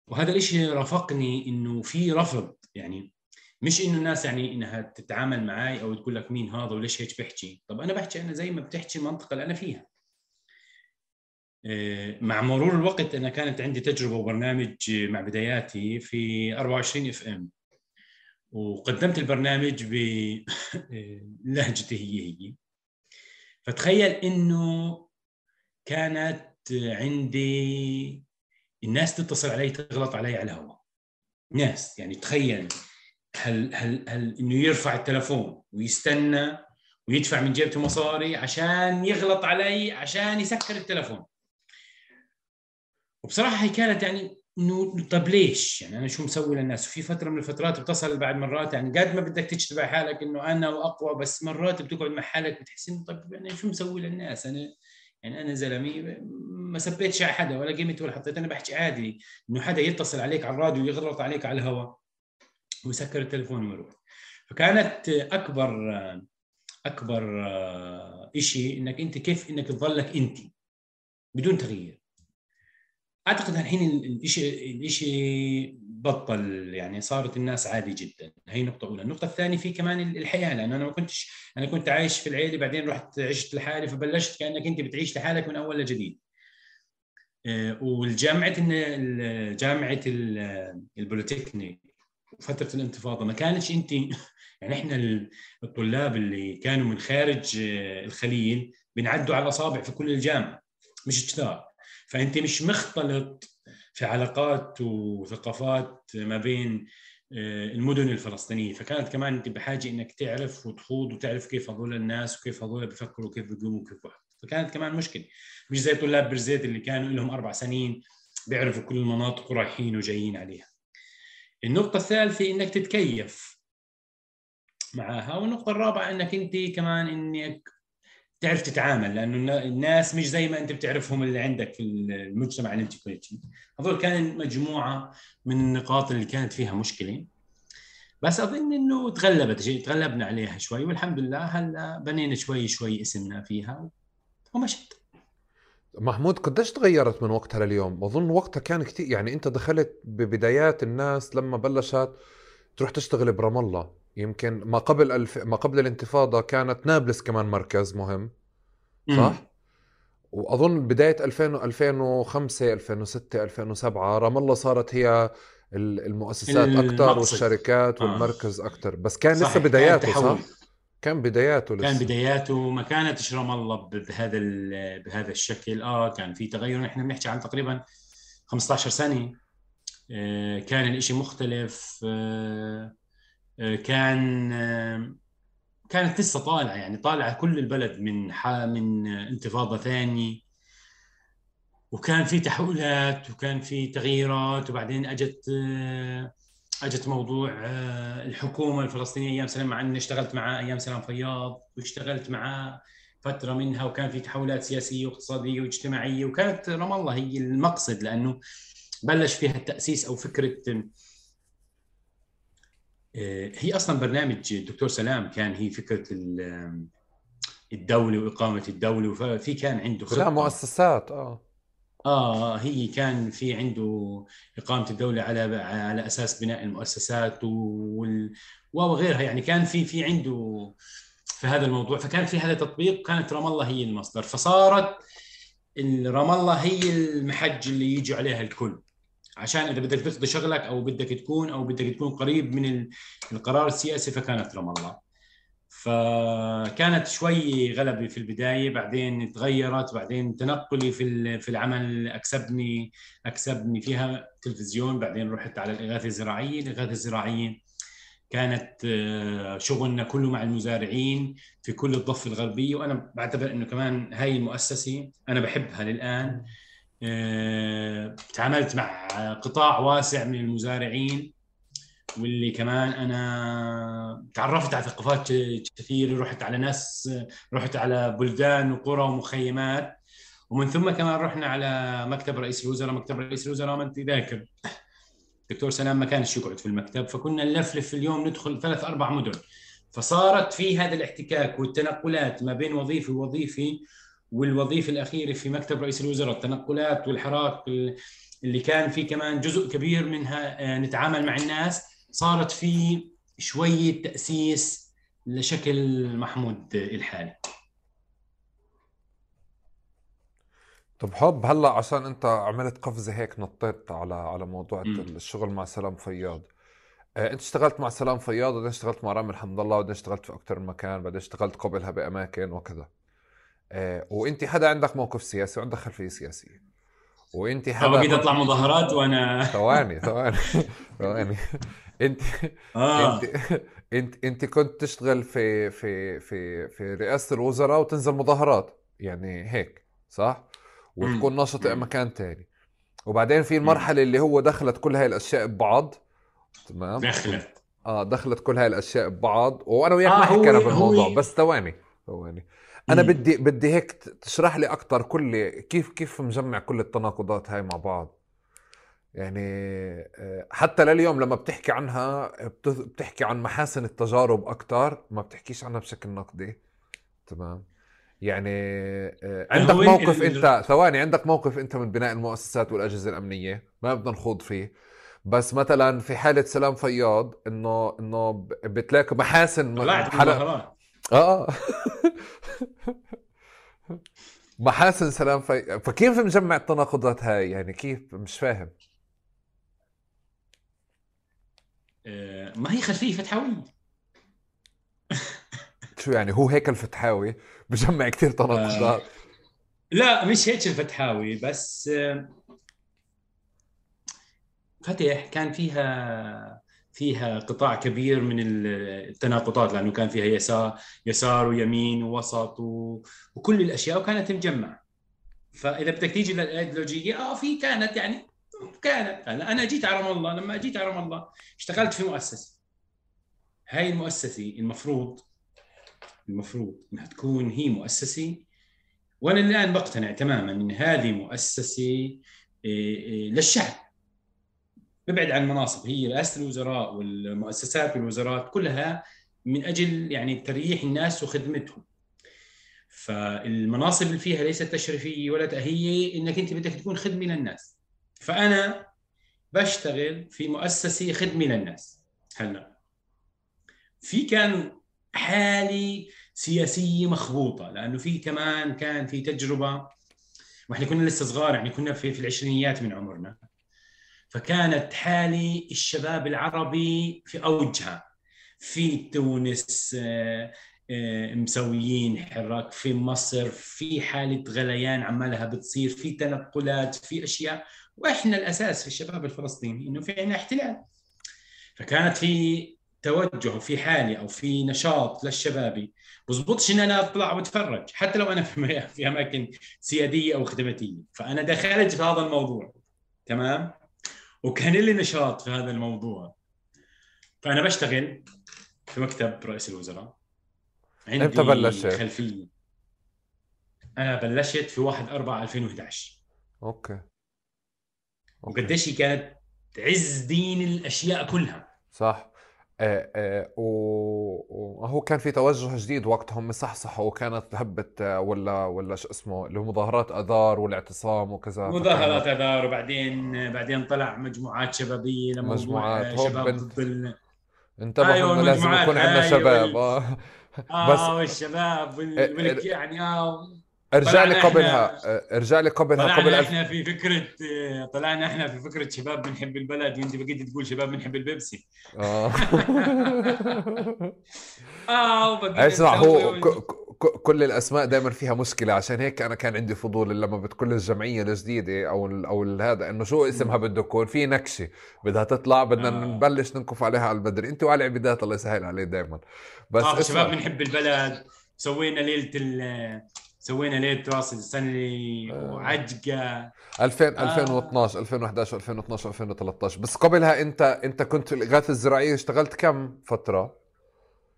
وهذا الشيء رافقني إنه في رفض يعني مش إنه الناس يعني إنها تتعامل معي أو تقول لك مين هذا وليش هيك بحكي. طب أنا بحكي أنا زي ما بتحكي المنطقة اللي أنا فيها. آه، مع مرور الوقت أنا كانت عندي تجربة وبرنامج مع بداياتي في 24 إف إم. وقدمت البرنامج بلهجتي هي هي. فتخيل إنه كانت عندي الناس تتصل علي تغلط علي على الهواء. ناس يعني تخيل هل هل هل إنه يرفع التلفون ويستنى ويدفع من جيبته مصاري عشان يغلط علي عشان يسكر التلفون. وبصراحة هي كانت يعني انه طب ليش؟ يعني أنا شو مسوي للناس؟ وفي فترة من الفترات بتصل بعد مرات يعني قد ما بدك تجتبع حالك إنه أنا وأقوى بس مرات بتقعد مع حالك بتحس إنه طب يعني شو مسوي للناس؟ أنا يعني أنا زلمي ما سبيتش على حدا ولا قيمت ولا حطيت أنا بحكي عادي إنه حدا يتصل عليك على الراديو يغلط عليك على الهواء ويسكر التليفون ويروح فكانت أكبر أكبر شيء إنك أنت كيف إنك تظلك أنت بدون تغيير أعتقد الحين الشيء الشيء بطل يعني صارت الناس عادي جدا. هي نقطة أولى، النقطة الثانية في كمان الحياة. لأنه أنا ما كنتش أنا كنت عايش في العيلة بعدين رحت عشت لحالي فبلشت كأنك أنت بتعيش لحالك من أول لجديد. آه، والجامعة جامعة البوليتكنيك وفترة الانتفاضة ما كانتش أنت يعني إحنا الطلاب اللي كانوا من خارج آه، الخليل بنعدوا على الأصابع في كل الجامعة. مش كثار فأنت مش مختلط في علاقات وثقافات ما بين آه، المدن الفلسطينية. فكانت كمان أنت بحاجة إنك تعرف وتخوض وتعرف كيف هذول الناس وكيف هذول بيفكروا وكيف بيقوموا وكيف بحث فكانت كمان مشكلة. مش زي طلاب برزيت اللي كانوا لهم أربع سنين بيعرفوا كل المناطق ورايحين وجايين عليها. النقطة الثالثة إنك تتكيف معها. والنقطة الرابعة إنك أنت كمان إنك تعرف تتعامل لأنه الناس مش زي ما أنت بتعرفهم اللي عندك في المجتمع اللي أنت كنت فيه. هذول كان مجموعة من النقاط اللي كانت فيها مشكلة. بس أظن إنه تغلبت تغلبنا عليها شوي والحمد لله هلأ بنينا شوي شوي اسمنا فيها ومشت. محمود قديش تغيرت من وقتها لليوم؟ أظن وقتها كان كثير يعني أنت دخلت ببدايات الناس لما بلشت تروح تشتغل برام الله. يمكن ما قبل الف... ما قبل الانتفاضة كانت نابلس كمان مركز مهم صح؟ مم. وأظن بداية 2000 2005 2006 2007 رام الله صارت هي المؤسسات أكثر والشركات آه. والمركز أكثر بس كان لسه بداياته صح؟ كان بداياته لسه كان بداياته ما كانتش رام الله بهذا بهذا الشكل آه كان في تغير إحنا بنحكي عن تقريبا 15 سنة آه كان الإشي مختلف آه، كان كانت لسه طالعة يعني طالعة كل البلد من من انتفاضة ثانية وكان في تحولات وكان في تغييرات وبعدين أجت أجت موضوع الحكومة الفلسطينية أيام سلام مع إني اشتغلت معاه أيام سلام فياض واشتغلت معاه فترة منها وكان في تحولات سياسية واقتصادية واجتماعية. وكانت رام الله هي المقصد لأنه بلش فيها التأسيس أو فكرة هي أصلا برنامج الدكتور سلام كان هي فكرة الدولة وإقامة الدولة ففي كان عنده خطة. مؤسسات آه. آه هي كان في عنده إقامة الدولة على على أساس بناء المؤسسات وال وغيرها يعني كان في في عنده في هذا الموضوع فكان في هذا التطبيق كانت رام الله هي المصدر. فصارت رام الله هي المحج اللي يجي عليها الكل. عشان إذا بدك تقضي شغلك أو بدك تكون أو بدك تكون قريب من القرار السياسي فكانت رام الله. فكانت شوي غلبة في البداية بعدين تغيرت بعدين تنقلي في في العمل أكسبني أكسبني فيها تلفزيون بعدين رحت على الإغاثة الزراعية. الإغاثة الزراعية كانت آه، شغلنا كله مع المزارعين في كل الضفة الغربية وأنا بعتبر أنه كمان هاي المؤسسة أنا بحبها للآن. تعاملت مع قطاع واسع من المزارعين واللي كمان أنا تعرفت على ثقافات كثيره رحت على ناس رحت على بلدان وقرى ومخيمات. ومن ثم كمان رحنا على مكتب رئيس الوزراء. مكتب رئيس الوزراء ما أنت ذاكر. دكتور سلام ما كانش يقعد في المكتب فكنا نلفلف في اليوم ندخل ثلاث أربع مدن. فصارت في هذا الاحتكاك والتنقلات ما بين وظيفه ووظيفه والوظيفة الأخيرة في مكتب رئيس الوزراء التنقلات والحراك اللي كان في كمان جزء كبير منها آه، نتعامل مع الناس صارت في شوية تأسيس لشكل محمود الحالي. طب حب هلأ عشان أنت عملت قفزة هيك نطيت على على موضوع م. الشغل مع سلام فياض. آه، أنت اشتغلت مع سلام فياض وبعدين اشتغلت مع رامي الحمد الله وبعدين اشتغلت في أكثر من مكان بعدين اشتغلت قبلها بأماكن وكذا. وانت حدا عندك موقف سياسي وعندك خلفية سياسية. وانت حدا بدي أطلع مظاهرات وأنا ثواني ثواني ثواني. انت آه. انت انت انت كنت تشتغل في في في في رئاسة الوزراء وتنزل مظاهرات. يعني هيك صح؟ وتكون ناشط في مكان تاني. وبعدين في المرحله اللي هو دخلت كل هاي الأشياء ببعض. تمام؟ دخلت. آه دخلت كل هاي الأشياء ببعض. وأنا وياك آه ما حكينا بالموضوع هو... بس ثواني ثواني. أنا مم. بدي بدي هيك تشرح لي أكثر كل كيف كيف مجمع كل التناقضات هاي مع بعض؟ يعني آه، حتى لليوم لما بتحكي عنها بتحكي عن محاسن التجارب أكثر ما بتحكيش عنها بشكل نقدي. تمام؟ يعني آه، عندك موقف انت ثواني عندك موقف أنت من بناء المؤسسات والأجهزة الأمنية ما بدنا نخوض فيه. بس مثلا في حالة سلام فياض انه إنه بتلاقي محاسن طلعت حلقة آه محاسن سلام في... فكيف مجمع التناقضات هاي؟ يعني كيف؟ مش فاهم. آه، ما هي خلفية فتحاويه شو يعني؟ هو هيك الفتحاوي؟ بجمع كثير تناقضات. آه لا مش هيك الفتحاوي بس آه فتح كان فيها فيها قطاع كبير من التناقضات لأنه كان فيها يسار يسار ويمين ووسط و... وكل الأشياء وكانت مجمعة. فإذا بدك تيجي للايديولوجيه آه في كانت يعني كانت. هلا أنا جيت على رام الله. لما جيت على رام الله اشتغلت في مؤسسة. هاي المؤسسة المفروض المفروض إنها تكون هي مؤسسة. وأنا الآن بقتنع تماما إن هذه مؤسسة إيه، إيه، للشعب. ببعد عن المناصب هي رئاسة الوزراء والمؤسسات والوزارات كلها من أجل يعني تريح الناس وخدمتهم. فالمناصب اللي فيها ليست تشريفية ولا تأهية إنك أنت بدك تكون خدمة للناس. فأنا بشتغل في مؤسسة خدمة للناس هلا. في كان حالي سياسية مخبوطة لأنه في كمان كان في تجربة وإحنا كنا لسه صغار يعني كنا في, في العشرينيات من عمرنا. فكانت حالي الشباب العربي في أوجها في تونس آه، آه، مسويين حراك في مصر في حالة غليان عمالها بتصير في تنقلات في أشياء. وإحنا الأساس في الشباب الفلسطيني إنه في عندنا احتلال. فكانت في توجه في حالة أو في نشاط للشبابي. بزبطش إن أنا أطلع وأتفرج حتى لو أنا في أماكن سيادية أو خدماتية. فأنا دخلت في هذا الموضوع. تمام؟ وكان لي نشاط في هذا الموضوع. فأنا بشتغل في مكتب رئيس الوزراء. عندي إمتى بلشت؟ خلفية. أنا بلشت في 1 4 2011 okay, okay. وقديش كانت عز الدين الأشياء كلها. صح. وهو كان في توجه جديد وقتهم مصحصحوا وكانت هبت آه، ولا ولا شو اسمه اللي هو مظاهرات آذار والاعتصام وكذا. مظاهرات آذار وبعدين بعدين طلع مجموعات شبابية لموضوع مجموعات شباب ضد ال... انتبهوا أيوة انه لازم يكون عندنا أيوة شباب. آه آه بس والشباب وال... يعني آه ارجع لي قبلها. ارجع لي قبلها قبل إحنا في فكرة طلعنا إحنا في فكرة شباب بنحب البلد وأنت بقيت تقول شباب بنحب البيبسي. آه. آه اسمع هو كل الأسماء دائما فيها مشكلة عشان هيك أنا كان عندي فضول لما بتكون الجمعية الجديدة أو أو هذا إنه شو اسمها بده يكون في نكشة بدها تطلع بدنا آه. نبلش ننكف عليها على البدري انت وعلى عبيدات الله يسهل عليه دائما بس آه شباب بنحب البلد. سوينا ليلة سوينا ليله راس السنة اللي وعجقة. 2000 2012 2011 2012 2013 بس قبلها انت أنت كنت في الاغاثه الزراعية اشتغلت كم فترة؟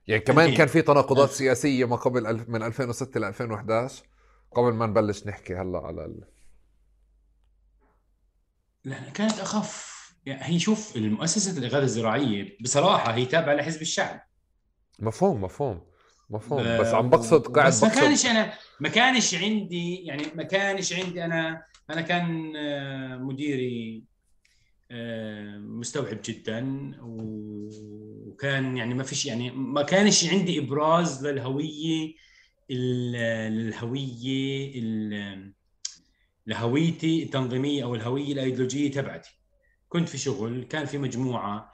يعني كمان كان في تناقضات سياسية ما قبل من 2006 ل 2011 قبل ما نبلش نحكي هلا على ال... لا كانت أخف. يعني هي شوف المؤسسة الاغاثه الزراعية بصراحة هي تابعة لحزب الشعب. مفهوم مفهوم. مفهوم. بس عم بقصد قاعد بس ما كانش أنا ما كانش عندي يعني ما كانش عندي أنا أنا كان آه، مديري آه، مستوعب جدا وكان يعني ما فيش يعني ما كانش عندي إبراز للهوية الهويه لهويتي التنظيمية أو الهوية الأيديولوجية تبعتي. كنت في شغل كان في مجموعة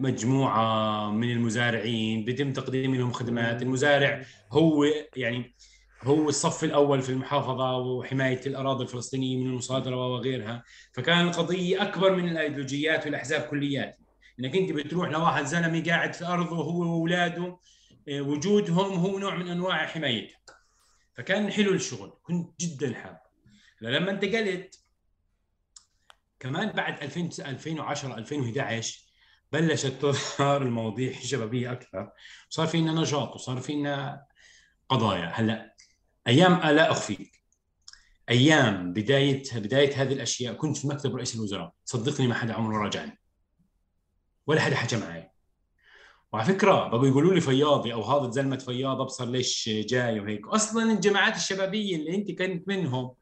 مجموعة من المزارعين بيتم تقديم لهم خدمات. المزارع هو يعني هو الصف الأول في المحافظة وحماية الأراضي الفلسطينية من المصادرة وغيرها. فكان القضية أكبر من الأيديولوجيات والأحزاب كليات إنك أنت بتروح لواحد زلمة قاعد في أرضه هو وأولاده وجودهم هو نوع من أنواع حمايتها فكان حلو الشغل. كنت جدا حاب. لما انتقلت كمان بعد 2000 2010 2011 بلشت تظهر المواضيع الشبابية أكثر. صار فينا نشاط وصار فينا قضايا. هلأ أيام لا أخفيك. أيام بداية بداية هذه الأشياء كنت في مكتب رئيس الوزراء. صدقني ما حدا عمره راجعني. ولا حدا حكى معي. وعلى فكرة بقوا يقولوا لي فياضي أو هذا زلمه فياض أبصر ليش جاي وهيك. أصلا الجماعات الشبابية اللي أنت كنت منهم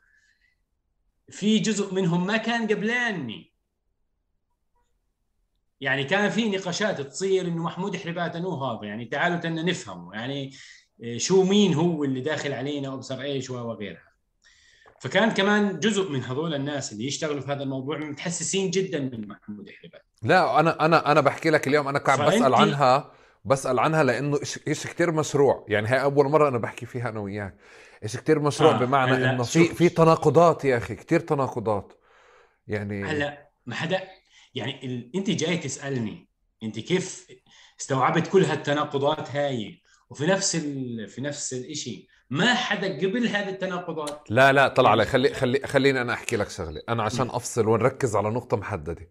في جزء منهم ما كان قبلاني. يعني كان في نقاشات تصير إنه محمود حربات انه هذا يعني تعالوا تنا نفهمه يعني شو مين هو اللي داخل علينا وابصر إيش وغيرها. فكان كمان جزء من هذول الناس اللي يشتغلوا في هذا الموضوع متحسسين جدا من محمود حربات لا أنا أنا أنا بحكي لك اليوم أنا قاعد بسأل عنها بسأل عنها لأنه شيء كثير مشروع. يعني هي أول مرة أنا بحكي فيها أنا وياك. شيء كثير مشروع آه. بمعنى إنه في في تناقضات يا أخي كثير تناقضات. يعني هلا ما حدا يعني ال... انت جاي تسألني انت كيف استوعبت كل هالتناقضات هاي؟ وفي نفس ال... في نفس الشيء ما حدا قبل هذه التناقضات. لا لا طلع علي خلي خلي خليني أنا أحكي لك شغلة. أنا عشان أفصل ونركز على نقطة محددة.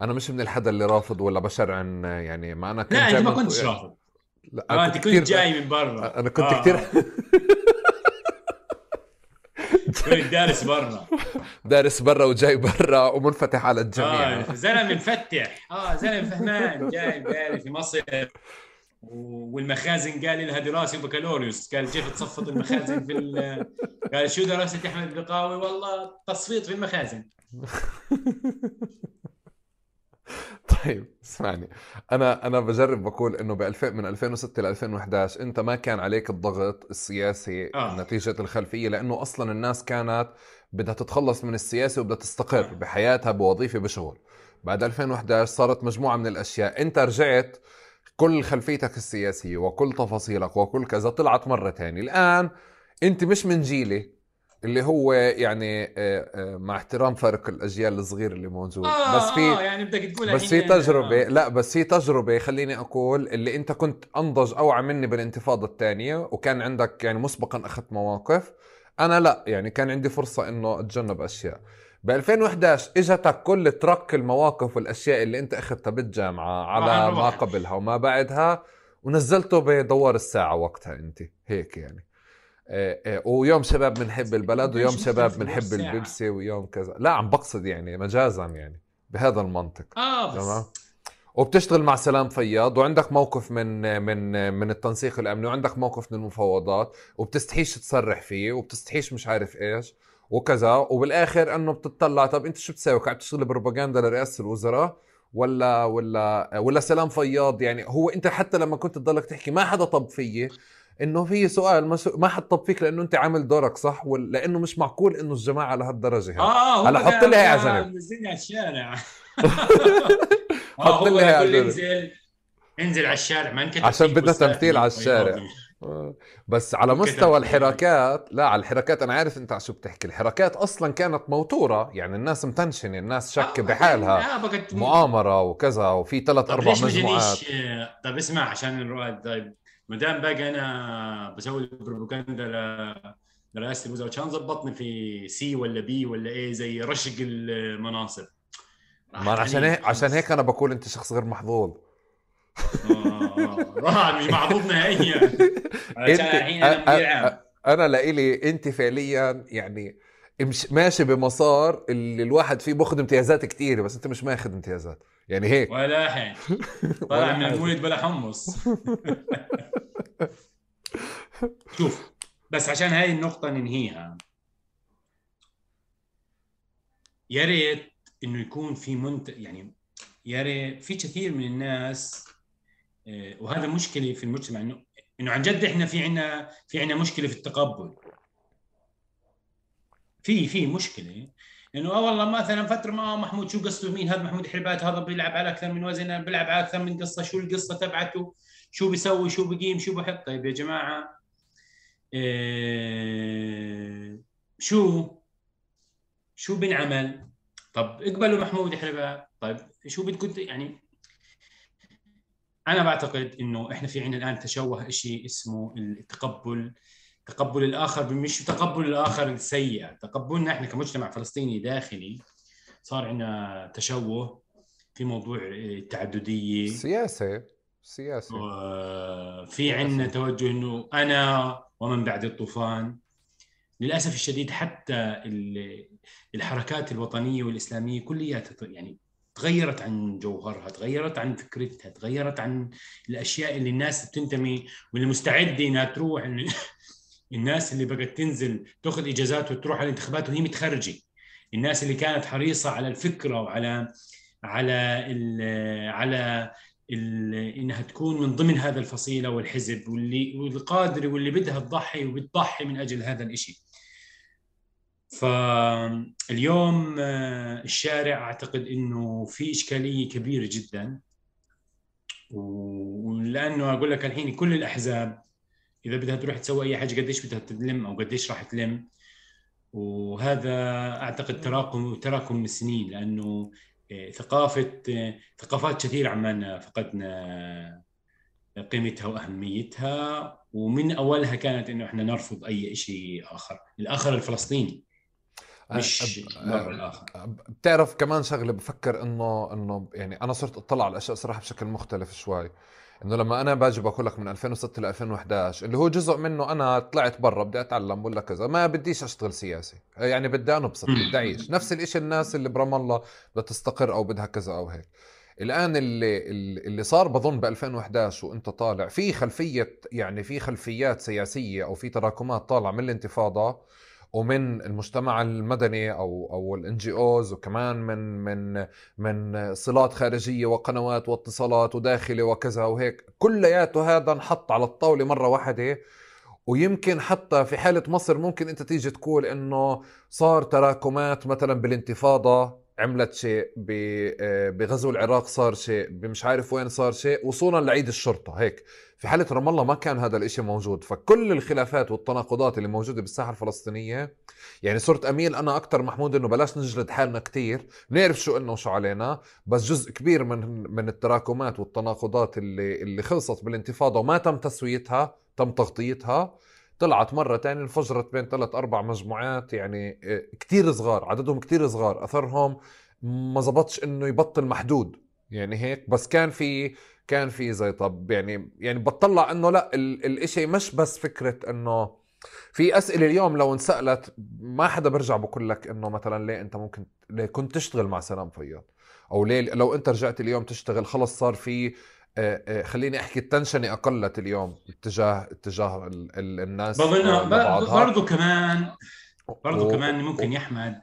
أنا مش من الحدا اللي رافض ولا بشرعن يعني ما أنا كنت لا أنت ما كنتش رافض. لا آه أنت كنت جاي من برا. أنا كنت آه. كثير كنت دارس برا. دارس برا وجاي برا ومنفتح على الجميع. آه زلمه مفتح. آه زلمه فهمان جاي في مصر. والمخازن قال لها دراسه وبكالوريوس قال كيف تصفط المخازن في قال شو دراسة أحمد البقاوي والله تصفيط في المخازن. طيب. اسمعني. أنا أنا بجرب بقول إنه ب 2000 من 2006 ل 2011 أنت ما كان عليك الضغط السياسي آه. نتيجة الخلفية لأنه أصلا الناس كانت بدها تتخلص من السياسة وبدها تستقر آه. بحياتها بوظيفة بشغل. بعد 2011 صارت مجموعة من الأشياء. أنت رجعت كل خلفيتك السياسية وكل تفاصيلك وكل كذا طلعت مرة ثانية الآن أنت مش من جيلي. اللي هو يعني آه، آه، مع احترام فرق الأجيال الصغير اللي موجود. آه بس في آه يعني بدك تقول بس في تجربة آه. لا بس في تجربة خليني أقول اللي أنت كنت أنضج أوعى مني بالانتفاضة الثانية وكان عندك يعني مسبقا أخذت مواقف. أنا لا يعني كان عندي فرصة إنه أتجنب أشياء. ب 2011 إجتك كل ترك المواقف والأشياء اللي أنت أخذتها بالجامعة على ما قبلها وما بعدها ونزلته بدوار الساعة وقتها أنت. هيك يعني. ويوم شباب بنحب البلد ويوم شباب بنحب البيبسي ويوم كذا. لا عم بقصد يعني مجازا يعني بهذا المنطق. آه بس. تمام؟ وبتشتغل مع سلام فياض وعندك موقف من من من التنسيق الأمني وعندك موقف من المفاوضات وبتستحيش تصرح فيه وبتستحيش مش عارف إيش وكذا. وبالآخر إنه بتطلع طب أنت شو بتساوي؟ قاعد تشتغل بروباغندا لرئاسة الوزراء ولا ولا ولا سلام فياض يعني؟ هو أنت حتى لما كنت تضلك تحكي ما حدا طب فيي. إنه في سؤال ما حد طب فيك لأنه أنت عامل دورك صح لأنه مش معقول إنه الجماعة لهالدرجة هي آه هلا حط لي هي على جنب نزلني على الشارع. حط لي هي على جنب انزل انزل على الشارع ما انكتب عشان بدنا تمثيل على الشارع. آه. بس على مستوى الحركات لا على الحركات أنا عارف أنت على شو بتحكي. الحركات أصلا كانت موتورة يعني الناس متنشنة الناس شك آه بحالها. مؤامرة وكذا وفي ثلاث أربع مجموعات. طيب اسمع عشان طيب. ما دام باقي أنا بسوي بروباغندا لرئاسة الوزراء كان ظبطني في سي ولا بي ولا إيه زي رشق المناصب. ما عشان هيك عشان هيك أنا بقول أنت شخص غير محظوظ. آه آه مش محظوظ نهائيا. عشان الحين أنا أنا لإلي أنت فعليا يعني ماشي بمسار اللي الواحد فيه باخذ امتيازات كثيره بس أنت مش ماخذ امتيازات. يعني هيك. ولا حين طلع من المولد بلا حمص. شوف بس عشان هاي النقطة ننهيها. يا ريت إنه يكون في منت يعني يا ريت في كثير من الناس آه، وهذا مشكلة في المجتمع انه إنه عن جد إحنا في عنا في عنا مشكلة في التقبل. في في مشكلة. انه آه والله مثلا فترة ما محمود شو قصته مين؟ هذا محمود حربات هذا بيلعب على أكثر من وزن بيلعب على أكثر من قصة. شو القصة تبعته؟ شو بيسوي؟ شو بقيم شو بحط طيب يا جماعة إيه شو؟ شو بنعمل؟ طب اقبلوا محمود حربات طيب شو بدكم يعني أنا بعتقد إنه إحنا في عندنا الآن تشوه شيء اسمه التقبل تقبل الآخر مش تقبل الآخر السيء تقبلنا إحنا كمجتمع فلسطيني داخلي صار عندنا تشوه في موضوع التعددية. سياسة سياسي في عندنا توجه إنه أنا ومن بعد الطوفان. للأسف الشديد حتى الحركات الوطنية والإسلامية كلياتها يعني تغيرت عن جوهرها تغيرت عن فكرتها تغيرت عن الأشياء اللي الناس بتنتمي واللي مستعدة إنها تروح الناس اللي بقت تنزل تاخذ إجازات وتروح على الانتخابات وهي متخرجة. الناس اللي كانت حريصة على الفكرة وعلى على ال على ال إنها تكون من ضمن هذا الفصيله والحزب واللي والقادره واللي بدها تضحي وبتضحي من أجل هذا الشيء فاليوم آه، الشارع أعتقد إنه في إشكالية كبيرة جدا. ولأنه أقول لك الحين كل الأحزاب إذا بدها تروح تسوي أي حاجة قديش بدها تلم أو قديش راح تلم. وهذا أعتقد تراكم تراكم السنين لأنه آه، ثقافة آه، ثقافات كثير عمالنا فقدنا قيمتها وأهميتها. ومن أولها كانت إنه إحنا نرفض أي شيء آخر، الآخر الفلسطيني مش المره الآخر. بتعرف كمان شغلة بفكر إنه إنه يعني أنا صرت أطلع على الاشياء صراحة بشكل مختلف شوي. إنه لما أنا باجي بقول لك من 2006 ل 2011 اللي هو جزء منه أنا طلعت برا بدي أتعلم ولا كذا ما بديش أشتغل سياسي. يعني بدي أنبسط بدي أعيش. نفس الشيء الناس اللي برام الله بدها تستقر أو بدها كذا أو هيك. الآن اللي اللي صار بظن ب 2011 وإنت طالع في خلفية يعني في خلفيات سياسية أو في تراكمات طالعة من الانتفاضة ومن المجتمع المدني أو أو الان جي اوز وكمان من من من صلات خارجية وقنوات واتصالات وداخلي وكذا وهيك كلياته هذا انحط على الطاولة مرة واحدة. ويمكن حتى في حالة مصر ممكن أنت تيجي تقول إنه صار تراكمات مثلا بالانتفاضة عملت شيء بغزو العراق صار شيء مش عارف وين صار شيء وصولا لعيد الشرطة هيك. في حالة رام الله ما كان هذا الإشي موجود. فكل الخلافات والتناقضات اللي موجودة بالساحة الفلسطينية يعني صرت أميل أنا أكثر محمود إنه بلاش نجلد حالنا كتير نعرف شو إنه وشو علينا بس جزء كبير من من التراكمات والتناقضات اللي اللي خلصت بالانتفاضة وما تم تسويتها تم تغطيتها طلعت مرة تانية انفجرت بين ثلاث أربع مجموعات يعني آه، كتير صغار عددهم كتير صغار. أثرهم ما زبطش إنه يبطل محدود. يعني هيك بس كان في كان في زي طب يعني يعني بطلع إنه لا الإشي مش بس فكرة إنه في أسئلة اليوم لو انسألت ما حدا برجع بقول لك إنه مثلا ليه أنت ممكن ليه كنت تشتغل مع سلام فياض؟ أو ليه لو أنت رجعت اليوم تشتغل خلص صار في خليني أحكي التنشنة أقلت اليوم اتجاه اتجاه الناس بظن برضه كمان برضه و... كمان ممكن يا احمد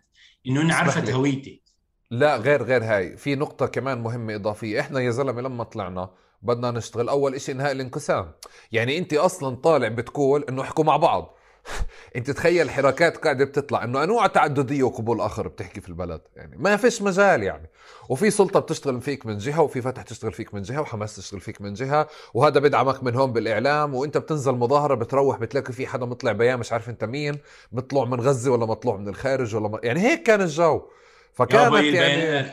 إنه أنا عرفت هويتي. لا غير غير هاي. في نقطة كمان مهمة إضافية. إحنا يا زلمة لما طلعنا بدنا نشتغل أول إشي إنهاء الانقسام. يعني أنت أصلا طالع بتقول إنه احكوا مع بعض. أنت تخيل حركات قاعدة بتطلع إنه أنواع تعددية وقبول آخر بتحكي في البلد. يعني ما فيش مجال يعني. وفي سلطة بتشتغل فيك من جهة وفي فتح تشتغل فيك من جهة وحماس تشتغل فيك من جهة وهذا بدعمك من هون بالإعلام. وأنت بتنزل مظاهرة بتروح بتلاقي في حدا مطلع بيان مش عارف أنت مين مطلوع من غزة ولا مطلوع من الخارج ولا م... يعني هيك كان الجو. فكانت يعني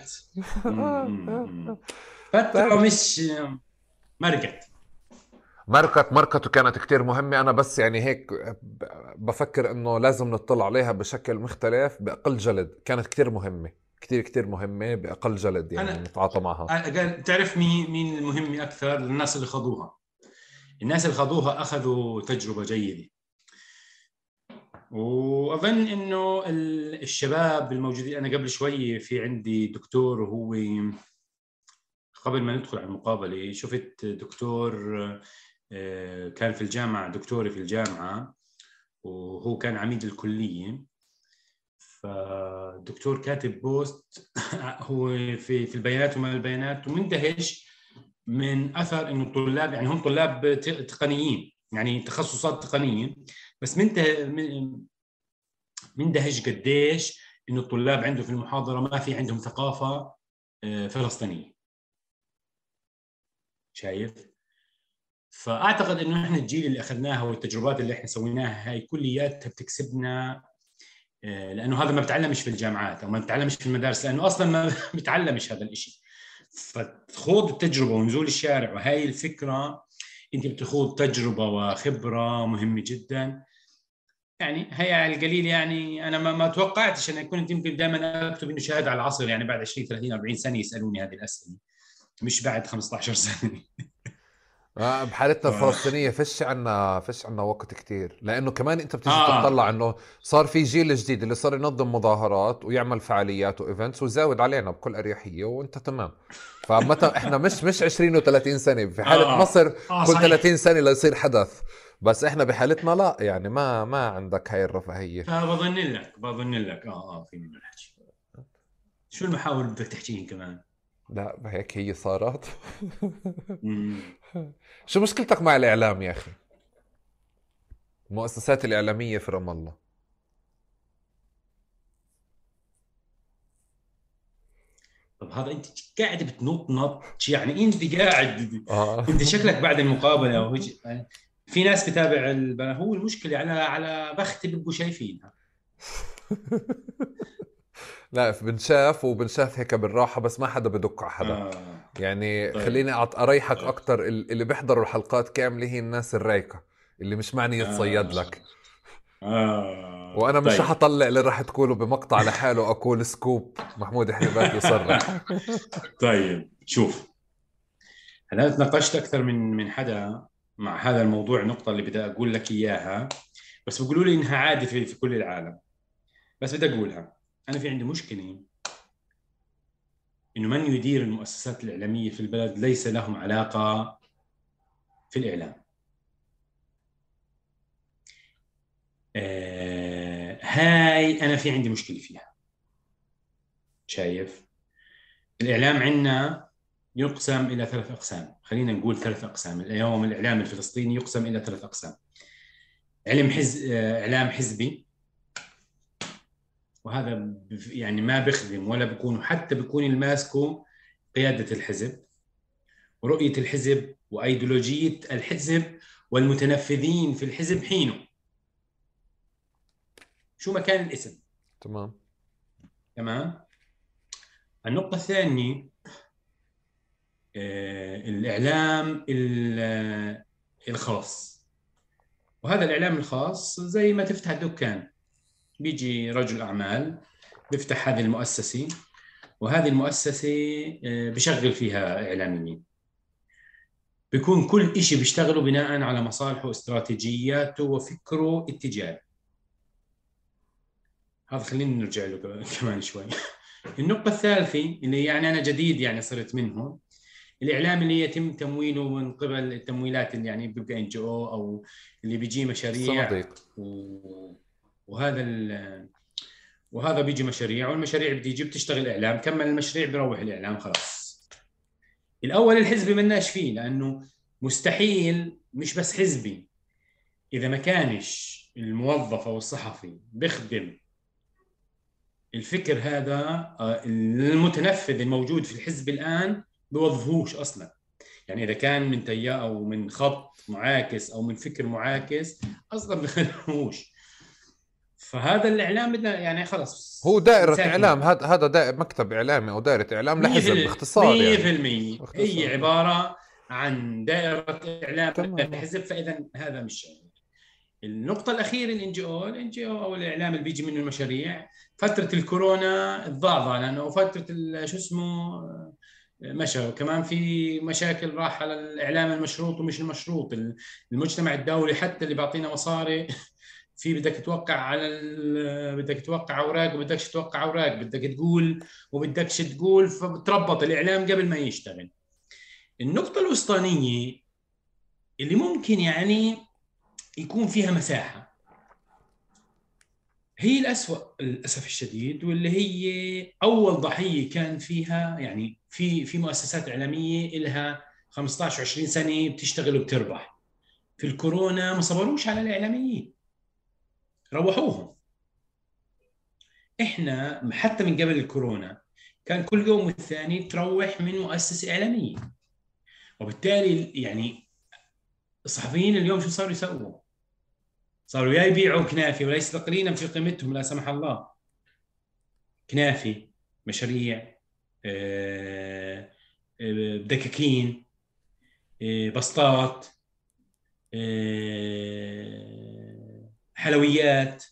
فترة مش مرقت مركت مركت وكانت كتير مهمة. أنا بس يعني هيك بفكر إنه لازم نطلع عليها بشكل مختلف بأقل جلد. كانت كتير مهمة كتير كتير مهمة بأقل جلد يعني أنا نتعاطى معها. تعرف مين مين المهمة أكثر؟ الناس اللي خضوها. الناس اللي خضوها أخذوا تجربة جيدة. وأظن إنه الشباب الموجودين أنا قبل شوي في عندي دكتور وهو قبل ما ندخل على المقابلة شفت دكتور آه، كان في الجامعة دكتوري في الجامعة وهو كان عميد الكلية. فالدكتور كاتب بوست هو في في البيانات وما البيانات ومندهش من أثر إنه الطلاب يعني هم طلاب تقنيين يعني تخصصات تقنية. بس من مندهش قديش إنه الطلاب عنده في المحاضرة ما في عندهم ثقافة آه، فلسطينية. شايف؟ فأعتقد إنه إحنا الجيل اللي أخذناها والتجربات اللي إحنا سويناها هاي كلياتها بتكسبنا آه، لأنه هذا ما بتعلمش في الجامعات أو ما بتعلمش في المدارس لأنه أصلا ما بتعلمش هذا الشيء فتخوض التجربة ونزول الشارع وهي الفكرة أنت بتخوض تجربة وخبرة مهمة جدا. يعني هي على القليل يعني أنا ما, ما توقعتش أنا كنت يمكن دائما أكتب إنه شهاده على العصر يعني بعد 20 30 40 سنة يسألوني هذه الأسئلة. مش بعد 15 سنة. آه بحالتنا الفلسطينية فيش عنا فيش عنا وقت كتير. لأنه كمان أنت بتيجي آه. تطلع إنه صار في جيل جديد اللي صار ينظم مظاهرات ويعمل فعاليات وإيفنتس ويزاود علينا بكل أريحية وأنت تمام. فمتى إحنا مش مش 20 و30 سنة. في حالة آه. مصر آه كل صحيح. 30 سنة ليصير حدث. بس إحنا بحالتنا لا يعني ما ما عندك هاي الرفاهية. فبظن لك بظن لك. آه آه في منه الحكي شو المحاور بدك تحكيهم كمان؟ لا هيك هي صارت. شو مشكلتك مع الإعلام يا أخي؟ المؤسسات الإعلامية في رام الله. طب هذا أنت قاعد بتنط نط يعني أنت قاعد آه. أنت شكلك بعد المقابلة أو في ناس بتابع هو المشكلة على على بختي بيبقوا شايفينها لا بنشاف وبنشاف هيك بالراحة بس ما حدا بدق على حدا آه. يعني طيب. خليني أريحك طيب. أكثر اللي بيحضروا الحلقات كاملة هي الناس الرايقة اللي مش معني يتصيد آه. لك آه. وأنا مش طيب. حطلع اللي راح تقوله بمقطع لحاله أقول سكوب محمود حبيبات يصرح طيب شوف أنا تناقشت أكثر من من حدا مع هذا الموضوع النقطه اللي بدي أقول لك إياها. بس بيقولوا لي إنها عادي في, في كل العالم. بس بدي أقولها. أنا في عندي مشكلة إنه من يدير المؤسسات الإعلامية في البلد ليس لهم علاقة في الإعلام. آه هاي أنا في عندي مشكلة فيها. شايف؟ الإعلام عندنا يقسم إلى ثلاث أقسام. خلينا نقول ثلاث أقسام. اليوم الإعلام الفلسطيني يقسم إلى ثلاث أقسام. علم حز... آه، إعلام حزبي. وهذا يعني ما بيخدم ولا بيكون حتى بيكون الماسكه قيادة الحزب. ورؤية الحزب وأيديولوجية الحزب والمتنفذين في الحزب حينه. شو مكان الاسم؟ تمام. تمام. النقطة الثانية الإعلام الخاص. وهذا الإعلام الخاص زي ما تفتح دكان بيجي رجل أعمال بيفتح هذه المؤسسة وهذه المؤسسة آه، بشغل فيها إعلاميين. بيكون كل شيء بيشتغله بناء على مصالحه واستراتيجياته وفكره اتجاهي هذا خلينا نرجع له كمان شوي. النقطة الثالثة اللي يعني أنا جديد يعني صرت منهم الإعلام اللي يتم تمويله من قبل التمويلات اللي يعني بيبقى إن جي أو أو اللي بيجي مشاريع صديق. و... وهذا وهذا بيجي مشاريع والمشاريع بتيجي بتشتغل إعلام كمل المشاريع بروح الإعلام خلاص الأول الحزبي مناش فيه لأنه مستحيل مش بس حزبي إذا ما كانش الموظف أو الصحفي بيخدم الفكر هذا آه، المتنفذ الموجود في الحزب الآن بوظفوش أصلا. يعني إذا كان من تيار أو من خط معاكس أو من فكر معاكس أصلا بخدموش فهذا الإعلام بدنا يعني خلص. هو ساكن. إعلام. هذا هذا دائرة مكتب إعلامي أو دائرة إعلام لحزب باختصار 100% يعني هي عبارة عن دائرة إعلام لحزب. فاذا هذا مش النقطة الأخيرة ال NGO، ال NGO أو الإعلام اللي بيجي منه المشاريع فترة الكورونا تضعضع لأنه فترة شو اسمه مشى. وكمان في مشاكل راح على الإعلام المشروط ومش المشروط. المجتمع الدولي حتى اللي بيعطينا مصاري في بدك توقع على بدك توقع أوراق وبدكش توقع أوراق. بدك تقول وبدكش تقول فبتربط الإعلام قبل ما يشتغل. النقطة الوسطانية اللي ممكن يعني يكون فيها مساحة. هي الأسوأ للأسف الشديد واللي هي أول ضحية كان فيها يعني في في مؤسسات إعلامية لها 15 20 سنة بتشتغل وبتربح. في الكورونا ما صبروش على الإعلاميين. روحوهم. إحنا حتى من قبل الكورونا كان كل يوم والثاني تروح من مؤسسة إعلامية. وبالتالي يعني الصحفيين اليوم شو صاروا يسووا؟ صاروا يا يبيعوا كنافي ولا يستقلين في قيمتهم لا سمح الله. كنافي مشاريع آه، آه، دكاكين آه، بسطات حلويات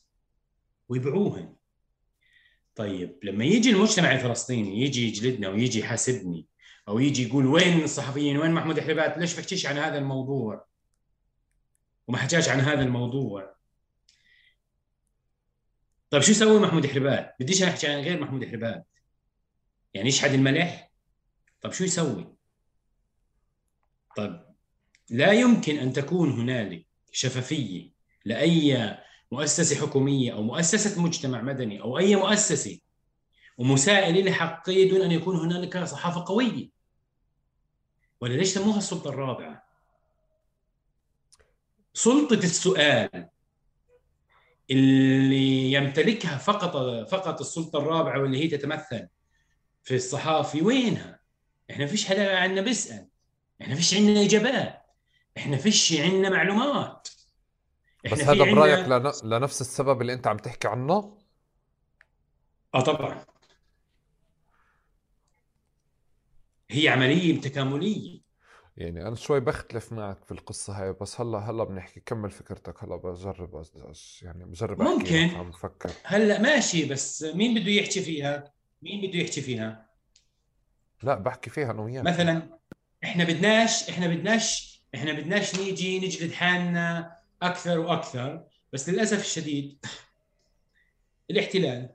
ويبيعوهن طيب لما يجي المجتمع الفلسطيني يجي يجلدنا ويجي يحاسبني أو يجي يقول وين الصحفيين وين محمود حلبات ليش بحكيش عن هذا الموضوع؟ وما حكاش عن هذا الموضوع. طيب شو يسوي محمود حلبات بديش أحكي عن غير محمود حلبات يعني يشحد الملح؟ طيب شو يسوي؟ طيب لا يمكن أن تكون هنالك شفافية لأي مؤسسة حكومية أو مؤسسة مجتمع مدني أو أي مؤسسة ومسائل لحقية دون أن يكون هنالك صحافة قوية. ولا ليش سموها السلطة الرابعة؟ سلطة السؤال اللي يمتلكها فقط فقط السلطة الرابعة واللي هي تتمثل في الصحافي وينها؟ إحنا فيش حدا عندنا بيسأل. إحنا فيش عندنا إجابات. إحنا فيش عندنا معلومات. إحنا بس هذا برأيك عنا... لنفس السبب اللي أنت عم تحكي عنه؟ آه طبعا. هي عملية تكاملية. يعني أنا شوي بختلف معك في القصة هاي بس هلأ هلأ بنحكي كمل فكرتك هلأ بجرب يعني بجرب ممكن عم بفكر هلأ ماشي بس مين بده يحكي فيها؟ مين بده يحكي فيها؟ لا بحكي فيها أنا وياك مثلا إحنا بدناش إحنا بدناش إحنا بدناش نيجي نجلد حالنا أكثر وأكثر بس للأسف الشديد الاحتلال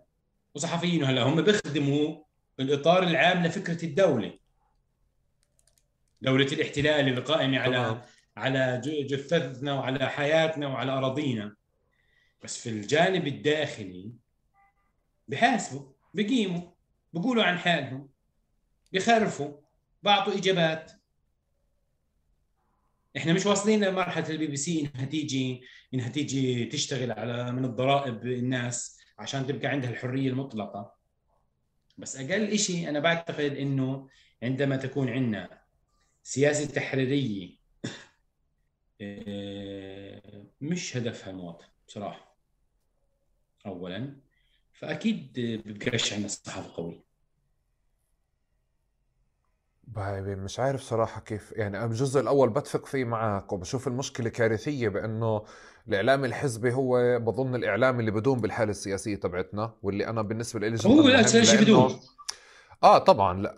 وصحفيينه هلأ هم بيخدموا الإطار العام لفكرة الدولة دوله الاحتلال اللي قائمه على على جثثنا وعلى حياتنا وعلى أراضينا. بس في الجانب الداخلي بحاسبوا بقيموا بقولوا عن حالهم بخرفوا بعطوا إجابات. إحنا مش واصلين لمرحلة البي بي سي إنها تيجي إنها تيجي تشتغل على من الضرائب الناس عشان تبقى عندها الحرية المطلقة. بس أقل شيء أنا بعتقد إنه عندما تكون عندنا سياسه تحريريه آه، مش هدفها المواطن بصراحة اولا. فأكيد بيبقاش عندنا صحافه قويه مش عارف صراحة كيف يعني أنا الجزء الأول بتفق فيه معك وبشوف المشكلة كارثية بأنه الإعلام الحزبي هو بظن الإعلام اللي بدون بالحالة السياسية تبعتنا واللي أنا بالنسبة لي هو لا شيء بدون آه طبعا. لا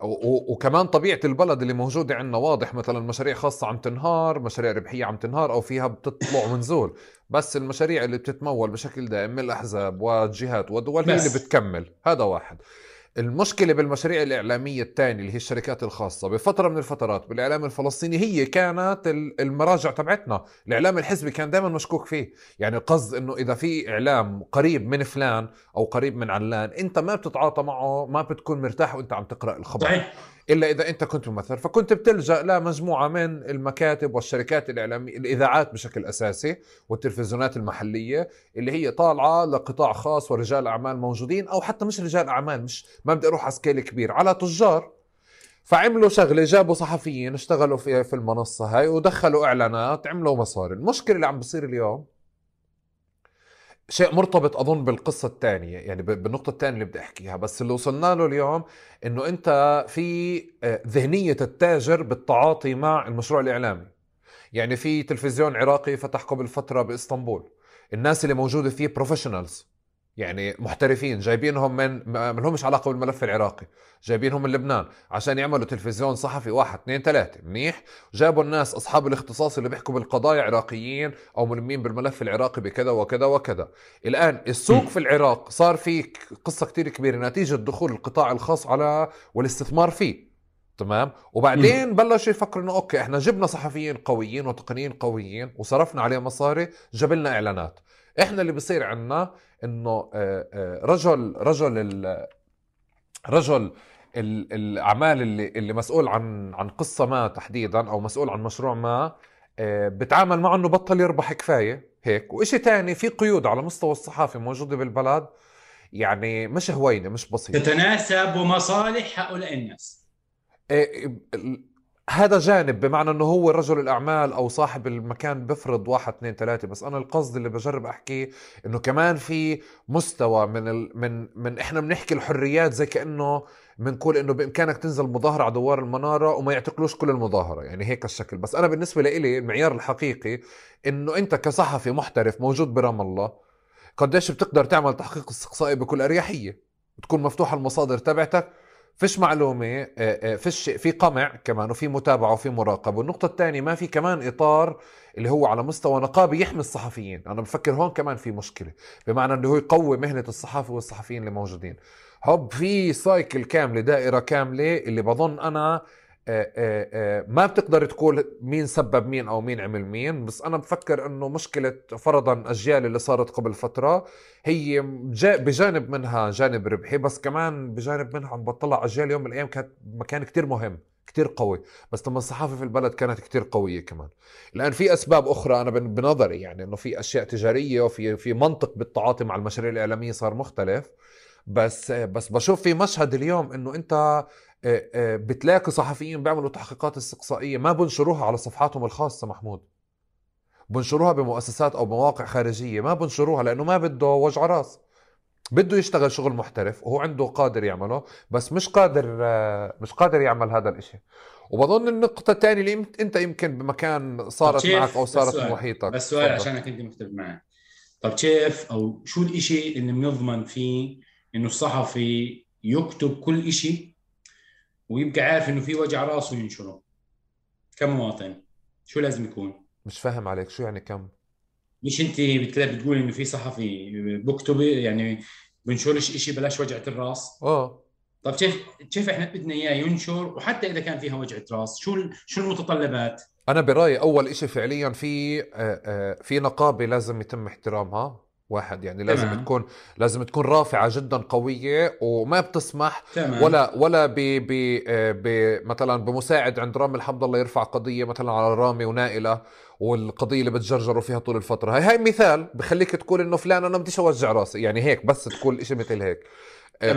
وكمان طبيعة البلد اللي موجودة عندنا واضح مثلا مشاريع خاصة عم تنهار مشاريع ربحية عم تنهار أو فيها بتطلع ونزول بس المشاريع اللي بتتمول بشكل دائم من الأحزاب والجهات والدول هي اللي بتكمل. هذا واحد. المشكلة بالمشاريع الإعلامية الثانية اللي هي الشركات الخاصة بفترة من الفترات بالإعلام الفلسطيني هي كانت المراجع تبعتنا. الإعلام الحزبي كان دائما مشكوك فيه. يعني القصد إنه إذا في إعلام قريب من فلان أو قريب من علان أنت ما بتتعاطى معه ما بتكون مرتاح وأنت عم تقرأ الخبر. صحيح. إلا إذا أنت كنت ممثل. فكنت بتلجأ لمجموعه من المكاتب والشركات الإعلامية الإذاعات بشكل أساسي والتلفزيونات المحلية اللي هي طالعة لقطاع خاص ورجال أعمال موجودين أو حتى مش رجال أعمال مش ما بدي أروح على سكيل كبير على تجار. فعملوا شغلة جابوا صحفيين اشتغلوا في في المنصة هاي ودخلوا إعلانات عملوا مصاري. المشكلة اللي عم بصير اليوم شيء مرتبط أظن بالقصة الثانية يعني بالنقطة الثانية اللي بدي أحكيها. بس اللي وصلنا له اليوم إنه أنت في آه، ذهنية التاجر بالتعاطي مع المشروع الإعلامي. يعني في تلفزيون عراقي فتح قبل فترة بإسطنبول. الناس اللي موجودة فيه بروفيشنالز يعني محترفين جايبينهم من ما لهمش علاقة بالملف العراقي جايبينهم من لبنان عشان يعملوا تلفزيون صحفي واحد اثنين ثلاثة منيح؟ جابوا الناس أصحاب الاختصاص اللي بيحكوا بالقضايا عراقيين أو ملمين بالملف العراقي بكذا وكذا وكذا. الآن السوق في العراق صار فيه قصة كتير كبيرة نتيجة دخول القطاع الخاص على والاستثمار فيه تمام؟ وبعدين بلشوا يفكروا إنه أوكي إحنا جبنا صحفيين قويين وتقنيين قويين وصرفنا عليهم مصاري جاب لنا إعلانات. إحنا اللي بصير عندنا إنه آه، آه، رجل رجل رجل الأعمال اللي اللي مسؤول عن عن قصة ما تحديدا أو مسؤول عن مشروع ما آه، بتعامل معه إنه بطل يربح كفاية هيك. وإشي تاني في قيود على مستوى الصحافه موجودة بالبلد يعني مش هوينة مش بسيطة. تتناسب مصالح هؤلاء الناس. هذا جانب بمعنى إنه هو رجل الأعمال أو صاحب المكان بفرض واحد اثنين ثلاثة. بس أنا القصد اللي بجرب أحكيه إنه كمان في مستوى من ال... من من إحنا بنحكي الحريات زي كأنه بنقول إنه بإمكانك تنزل مظاهرة على دوار المنارة وما يعتقلوش كل المظاهرة. يعني هيك الشكل. بس أنا بالنسبة لي المعيار الحقيقي إنه أنت كصحفي محترف موجود برام الله قديش بتقدر تعمل تحقيق استقصائي بكل أريحية؟ بتكون مفتوحه المصادر تبعتك فيش معلومة آه، آه، فيش في قمع كمان وفي متابعة وفي مراقبة. والنقطة الثانية ما في كمان إطار اللي هو على مستوى نقابي يحمي الصحفيين. أنا بفكر هون كمان في مشكلة بمعنى إنه هو يقوي مهنة الصحافة والصحفيين اللي موجودين. هوب في سايكل كامله دائرة كاملة اللي بظن آه، ما بتقدر تقول مين سبب مين أو مين عمل مين بس أنا بفكر إنه مشكلة فرضا اجيال اللي صارت قبل فترة هي بجانب منها جانب ربحي بس كمان بجانب منها عم بطلع اجيال يوم من الأيام كانت مكان كتير مهم كتير قوي بس لما الصحافة في البلد كانت كتير قوية كمان. الان في أسباب أخرى أنا بنظري يعني إنه في أشياء تجارية وفي في منطق بالتعاطي مع المشاريع الإعلامية صار مختلف بس بس بشوف في مشهد اليوم إنه أنت آه، آه، بتلاقي صحفيين بيعملوا تحقيقات استقصائية ما بنشروها على صفحاتهم الخاصة محمود. بنشروها بمؤسسات أو مواقع خارجية ما بنشروها لأنه ما بده وجع راس. بده يشتغل شغل محترف وهو عنده قادر يعمله بس مش قادر آه، مش قادر يعمل هذا الإشي. وبظن النقطة الثانية اللي أنت يمكن بمكان صارت معك أو صارت في محيطك. بس سؤال عشانك انت مختلف معي طب كيف أو شو الإشي اللي بنضمن فيه إنه الصحفي يكتب كل شيء ويبقى عارف إنه في وجع راس وينشره كمواطن شو لازم يكون؟ مش فاهم عليك شو يعني كم؟ مش أنت بتقول إنه في صحفي بكتب يعني بنشرش شيء بلاش وجعة الراس آه طب كيف كيف إحنا بدنا إياه ينشر وحتى إذا كان فيها وجعة راس شو شو المتطلبات؟ أنا برأيي أول شيء فعليا في آه، آه، في نقابة لازم يتم احترامها واحد. يعني لازم تمام. تكون لازم تكون رافعة جدا قوية وما بتسمح تمام. ولا ولا ب ب ب مثلا بمساعد عند رامي الحمد الله يرفع قضية مثلا على رامي ونائلة والقضية اللي بتجرجروا فيها طول الفترة. هاي هاي مثال بخليك تقول إنه فلان أنا بديش أوجع رأسي. يعني هيك بس تقول شيء مثل هيك.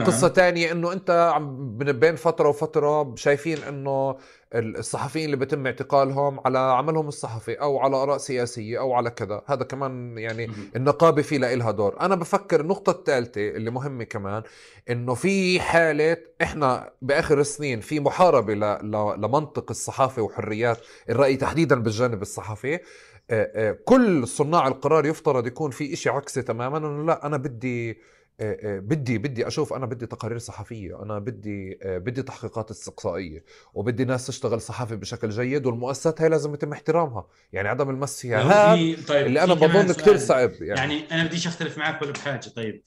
قصة تانية إنه أنت عم بين فترة وفترة شايفين إنه الصحفيين اللي بيتم اعتقالهم على عملهم الصحفي أو على آراء سياسية أو على كذا. هذا كمان يعني النقابة في لها دور. أنا بفكر النقطة الثالثة اللي مهمة كمان إنه في حالة إحنا بآخر السنين في محاربة لمنطق الصحافة وحريات الرأي تحديدا بالجانب الصحفي. كل صناع القرار يفترض يكون في إشي عكسي تماما إنه لا أنا بدي بدي بدي أشوف أنا بدي تقارير صحفية أنا بدي آه، بدي تحقيقات استقصائية وبدي ناس تشتغل صحافي بشكل جيد والمؤسسات هاي لازم يتم احترامها. يعني عدم المس فيها هذا طيب اللي أنا بظن كثير صعب يعني. يعني أنا بديش أختلف معك ولا بحاجة. طيب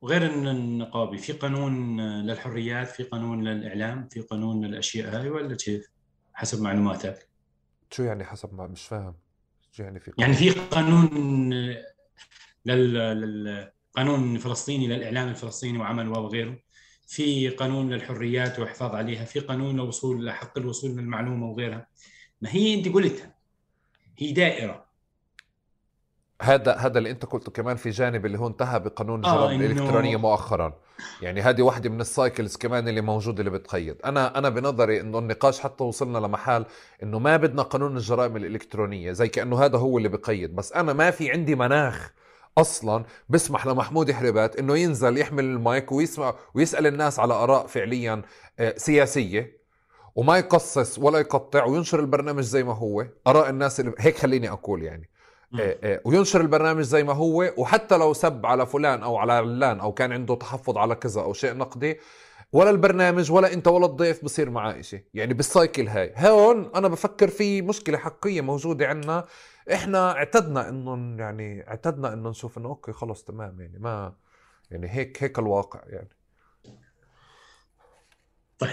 وغير النقابي في قانون للحريات في قانون للإعلام في قانون للأشياء هاي ولا كيف؟ حسب معلوماتك. شو يعني حسب ما مش فاهم؟ شو يعني في قانون؟ يعني في قانون لل, لل... قانون فلسطيني للإعلام الفلسطيني وعمل وغيره في قانون للحريات والحفاظ عليها. في قانون لوصول لحق الوصول للمعلومة وغيرها. ما هي أنت قلتها. هي دائرة. هذا هذا اللي أنت قلته كمان في جانب اللي هو انتهى بقانون الجرائم آه الالكترونيه مؤخرا. يعني هذه واحدة من ال cycles كمان اللي موجودة اللي بتقيد أنا أنا بنظري إنه النقاش حتى وصلنا لمحل إنه ما بدنا قانون الجرائم الإلكترونية زي كأنه هذا هو اللي بقيد. بس أنا ما في عندي مناخ أصلا بسمح لمحمود حربات إنه ينزل يحمل المايك ويسمع ويسأل الناس على آراء فعليا آه، سياسية وما يقصص ولا يقطع وينشر البرنامج زي ما هو. آراء الناس اللي هيك خليني أقول يعني. آه، آه، وينشر البرنامج زي ما هو وحتى لو سب على فلان أو على علان أو كان عنده تحفظ على كذا أو شيء نقدي ولا البرنامج ولا أنت ولا الضيف بصير معاه شيء يعني بال cycle هاي. هون أنا بفكر في مشكلة حقيقية موجودة عندنا إحنا اعتدنا انه يعني اعتدنا انه نشوف إنه okay خلص تمام يعني ما يعني هيك هيك الواقع يعني. طيب.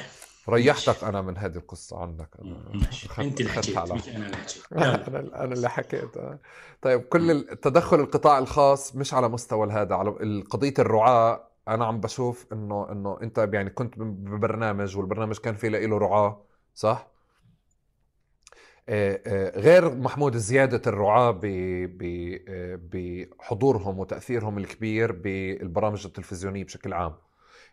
ريحتك أنا من هذه القصة عنك. أنا أنت اللي حكيت أنا اللي حكيت. أنا أنا اللي حكيت طيب كل التدخل القطاع الخاص مش على مستوى هذا على قضية الرعاة. أنا عم بشوف انه إنه أنت يعني كنت ببرنامج والبرنامج كان في له رعاة صح؟ آه، آه، غير محمود زيادة الرعاة آه، بحضورهم وتأثيرهم الكبير بالبرامج التلفزيونية بشكل عام.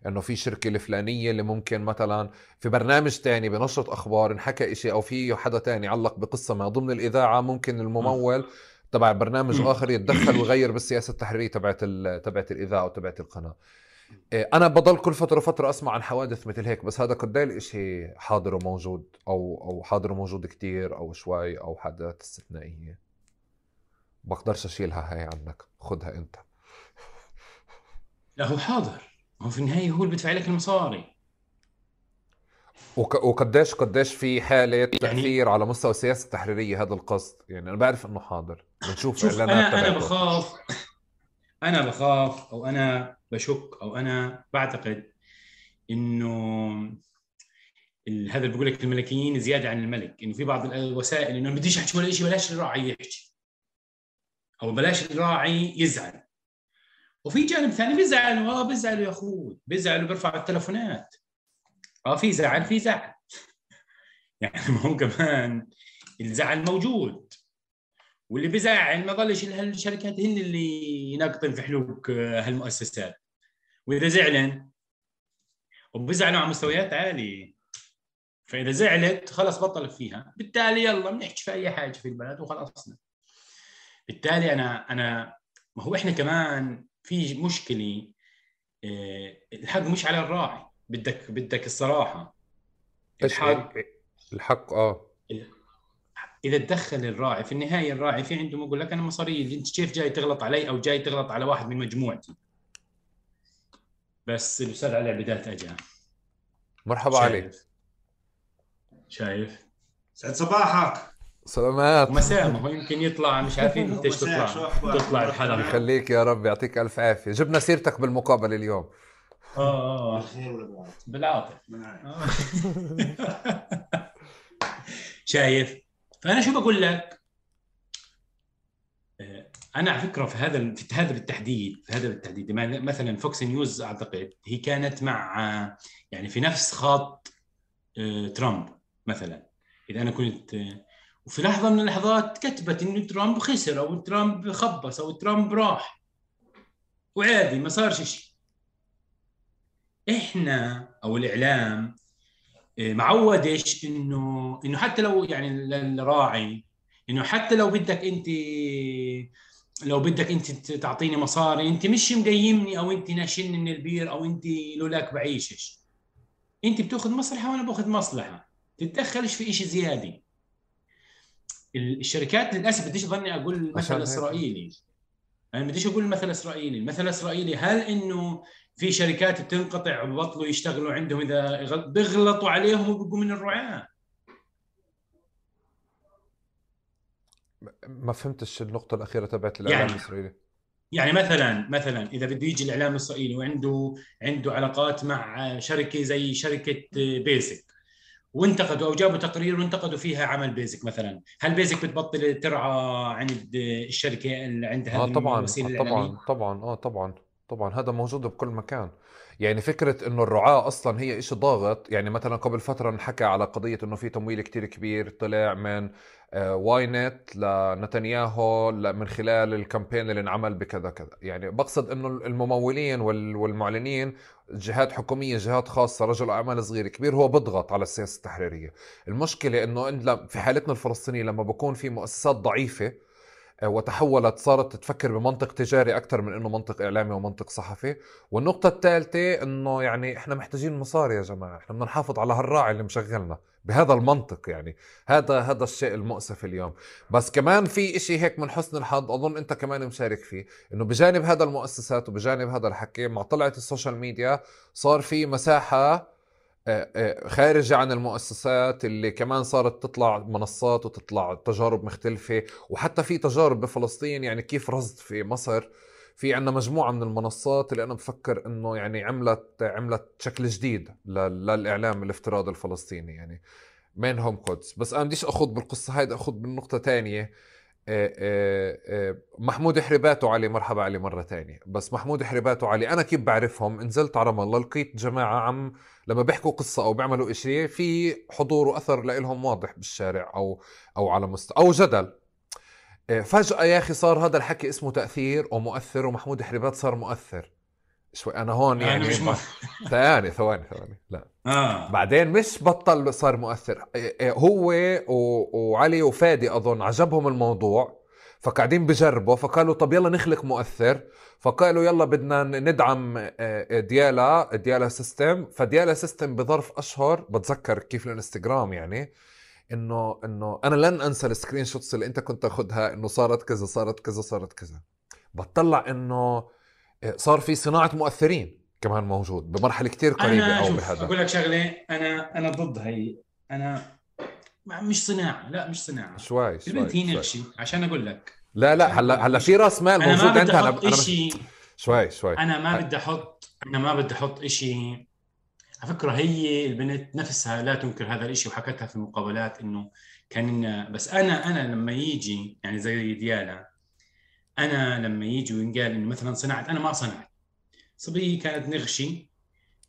إنه في شركة الفلانية اللي ممكن مثلا في برنامج تاني بنشرة أخبار انحكى إشي أو في حدا تاني علق بقصة ما ضمن الإذاعة ممكن الممول تبع برنامج آخر يتدخل ويغير بالسياسة التحريرية تبعت تبعت الإذاعة وتبعت القناة. إيه، أنا بضل كل فترة فتره أسمع عن حوادث مثل هيك بس هذا قد الاشي حاضر وموجود أو أو حاضر وموجود كتير أو شوي أو حالات استثنائية. بقدرش أشيلها هاي عنك خدها أنت. لا هو حاضر. هو في النهاية هو اللي بدفع لك المصاري. وقديش قديش في حالة يعني تأثير على مستوى السياسة التحريرية هذا القصد؟ يعني أنا بعرف إنه حاضر. بنشوف إعلانات أنا أنا بخاف. أنا بخاف أو أنا بشك أو أنا بعتقد إنه هذا اللي بقول لك الملكيين زيادة عن الملك إنه في بعض الوسائل إنه ما بديش أحكي ولا شيء بلاش الراعي يحكي. أو بلاش الراعي يزعل. وفي جانب ثاني بيزعلوا آه بيزعلوا يا أخوي بيزعلوا بيرفعوا التلفونات. آه في زعل في زعل. يعني ما هو كمان الزعل موجود. واللي بيزعل ما ضلش هالشركات هن اللي ينقطن في حلوق هالمؤسسات. وإذا زعلن وبيزعلوا على مستويات عاليه فإذا زعلت خلص بطلت فيها. بالتالي يلا بنحكي في أي حاجة في البلد وخلصنا. بالتالي أنا أنا ما هو إحنا كمان في مشكلة آه، الحق مش على الراعي. بدك بدك الصراحة. الحق الحق آه. إذا تدخل الراعي في النهاية الراعي في عنده يقول لك أنا مصاري أنت كيف جاي تغلط علي أو جاي تغلط على واحد من مجموعتي؟ بس الأستاذ علي عبيدات اجى مرحبا علي. شايف. سعد صباحك. سلامات. مساء ما هو يمكن يطلع مش عارفين إنت إيش تطلع. تطلع الحلقة. يخليك يا رب يعطيك ألف عافية. جبنا سيرتك بالمقابلة اليوم. آه آه بالعافيه شايف. فأنا شو بقول لك؟ آه، أنا على فكرة في هذا في هذا بالتحديد في هذا بالتحديد. مثلا فوكس نيوز أعتقد هي كانت مع يعني في نفس خط آه، ترامب مثلا. إذا أنا كنت وفي لحظة من اللحظات كتبت إنه ترامب خسر أو ترامب خبص أو ترامب راح. وعادي ما صارش شيء. إحنا أو الإعلام آه، معودش انه إنه حتى لو يعني الراعي إنه حتى لو بدك انت لو بدك أنت تعطيني مصاري أنت مش مقيمني أو أنت ناشني من البير أو أنت لولاك بعيشش. أنت بتأخذ مصلحة وأنا بأخذ مصلحة. تتدخلش في شيء زيادة. الشركات للأسف بديش ظني أقول مثل إسرائيلي. أنا بديش أقول مثل إسرائيلي. المثل الاسرائيلي هل إنه في شركات بتنقطع وبطلوا يشتغلوا عندهم إذا بيغلطوا عليهم وبقوا من الرعاة. ما فهمتش النقطة الأخيرة تبعت الإعلام يعني الإسرائيلي. يعني مثلا مثلا إذا بده يجي الإعلام الإسرائيلي وعنده عنده علاقات مع شركة زي شركة بيسك وانتقدوا أو جابوا تقرير وانتقدوا فيها عمل بيزك مثلا. هل بيزك بتبطل ترعى عند الشركة اللي عندها آه طبعا آه طبعا طبعا آه طبعا. طبعا هذا موجود بكل مكان. يعني فكرة إنه الرعاة أصلا هي إشي ضاغط يعني مثلا قبل فترة انحكى على قضية إنه في تمويل كتير كبير طلع من Ynet لنتنياهو من خلال ال campaign اللي انعمل بكذا كذا. يعني بقصد إنه الممولين والمعلنين جهات حكومية جهات خاصة رجل أعمال صغير كبير هو بضغط على السياسة التحريرية. المشكلة أنه في حالتنا الفلسطينية لما بكون في مؤسسات ضعيفة آه، وتحولت صارت تفكر بمنطق تجاري أكثر من إنه منطق إعلامي ومنطق صحفي. والنقطة الثالثة إنه يعني إحنا محتاجين مصاري يا جماعة إحنا بدنا نحافظ على هالراعي اللي مشغلنا بهذا المنطق يعني. هذا هذا الشيء المؤسف اليوم. بس كمان في إشي هيك من حسن الحظ أظن أنت كمان مشارك فيه إنه بجانب هذا المؤسسات وبجانب هذا الحكي مع طلعه ال social media صار في مساحة آه، آه، خارجة عن المؤسسات اللي كمان صارت تطلع منصات وتطلع تجارب مختلفة. وحتى في تجارب بفلسطين يعني كيف رصد في مصر. في عندنا مجموعة من المنصات اللي أنا بفكر إنه يعني عملت عملت شكل جديد للإعلام الافتراضي الفلسطيني يعني منهم قدس بس أنا بديش أخوض بالقصة هاي أخوض بالنقطة تانية. آه، محمود حربات وعلي مرحبا علي مرة تانية. بس محمود حربات وعلي أنا كيف بعرفهم؟ نزلت على رام الله لقيت جماعة عم لما بيحكوا قصة أو بيعملوا إشي في حضور وأثر لإلهم واضح بالشارع أو أو على مستوى أو جدل. آه، فجأة يا أخي صار هذا الحكي اسمه تأثير ومؤثر ومحمود حربات صار مؤثر. شوي أنا هون يعني أنا مش ثواني ثواني ثواني لا. آه. بعدين مش بطل صار مؤثر. آه، آه، هو وعلي وفادي أظن عجبهم الموضوع. فقاعدين بجربوا فقالوا طب يلا نخلق مؤثر. فقالوا يلا بدنا ندعم ديالا ديالا system. فديالا system بظرف أشهر بتذكر كيف الانستغرام يعني إنه إنه أنا لن أنسى ال screenshots اللي أنت كنت تاخذها إنه صارت كذا صارت كذا صارت كذا. بتطلع إنه آه، صار في صناعة مؤثرين كمان موجود بمرحلة كتير قريبة أو بهذا. أقول لك شغلة أنا أنا ضد هي أنا مش صناعة لا مش صناعة. شوي البنت شوي, هي شوي. نغشي عشان أقول لك. لا لا هلا هلا في راس مال أنا موجود ما أنت بدي أنا أحط أنا بس- شيء شوي شوي. أنا ما بدي أحط أنا ما بدي أحط شيء على فكرة هي البنت نفسها لا تنكر هذا الشيء وحكتها في المقابلات إنه كان بس أنا أنا لما يجي يعني زي ديالا أنا لما يجي وينقال إنه مثلا صنعت أنا ما صنعت. صبيه كانت نغشي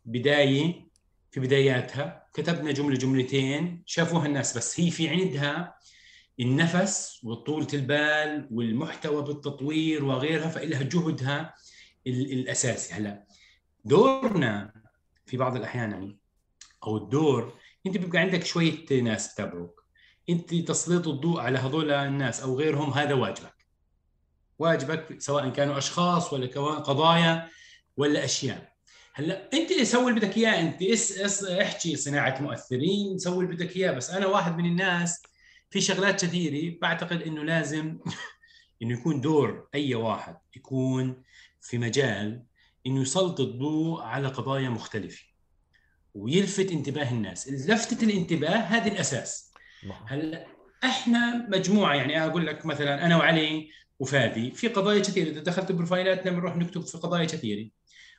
بداية في بداياتها. كتبنا جملة جملتين شافوها الناس بس هي في عندها النفس وطولة البال والمحتوى بالتطوير وغيرها فإلها جهدها ال- الأساسي. هلا دورنا في بعض الأحيان يعني أو الدور أنت بيبقى عندك شوية ناس تتابعوك. أنت تسليط الضوء على هذول الناس أو غيرهم هذا واجبك. واجبك سواء كانوا أشخاص ولا قضايا ولا أشياء. هلا انت سوي اللي بدك اياه انت اس اس احكي صناعة مؤثرين سوي اللي بدك اياه بس أنا واحد من الناس في شغلات كثيرة بعتقد إنه لازم إنه يكون دور أي واحد يكون في مجال إنه يسلط الضوء على قضايا مختلفة ويلفت انتباه الناس. لفتة الانتباه هذه الأساس. هلا إحنا مجموعة يعني أقول لك مثلا أنا وعلي وفادي في قضايا كثيرة إذا دخلت بروفايلاتنا بنروح نكتب في قضايا كثيرة.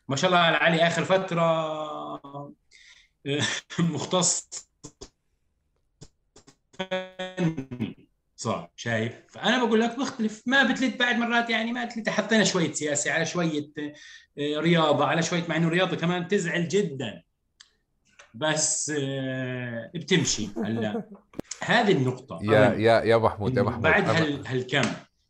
ما شاء الله على علي آخر فترة. مختص. فني صار شايف. فأنا بقول لك بختلف ما بتلت بعد مرات يعني ما تلت. حطينا شوية سياسة على شوية آه، رياضة على شوية مع إنه الرياضه كمان تزعل جدا. بس آه، بتمشي. هلا. هذه النقطة. يا يا يا محمود يا محمود بعد هالكم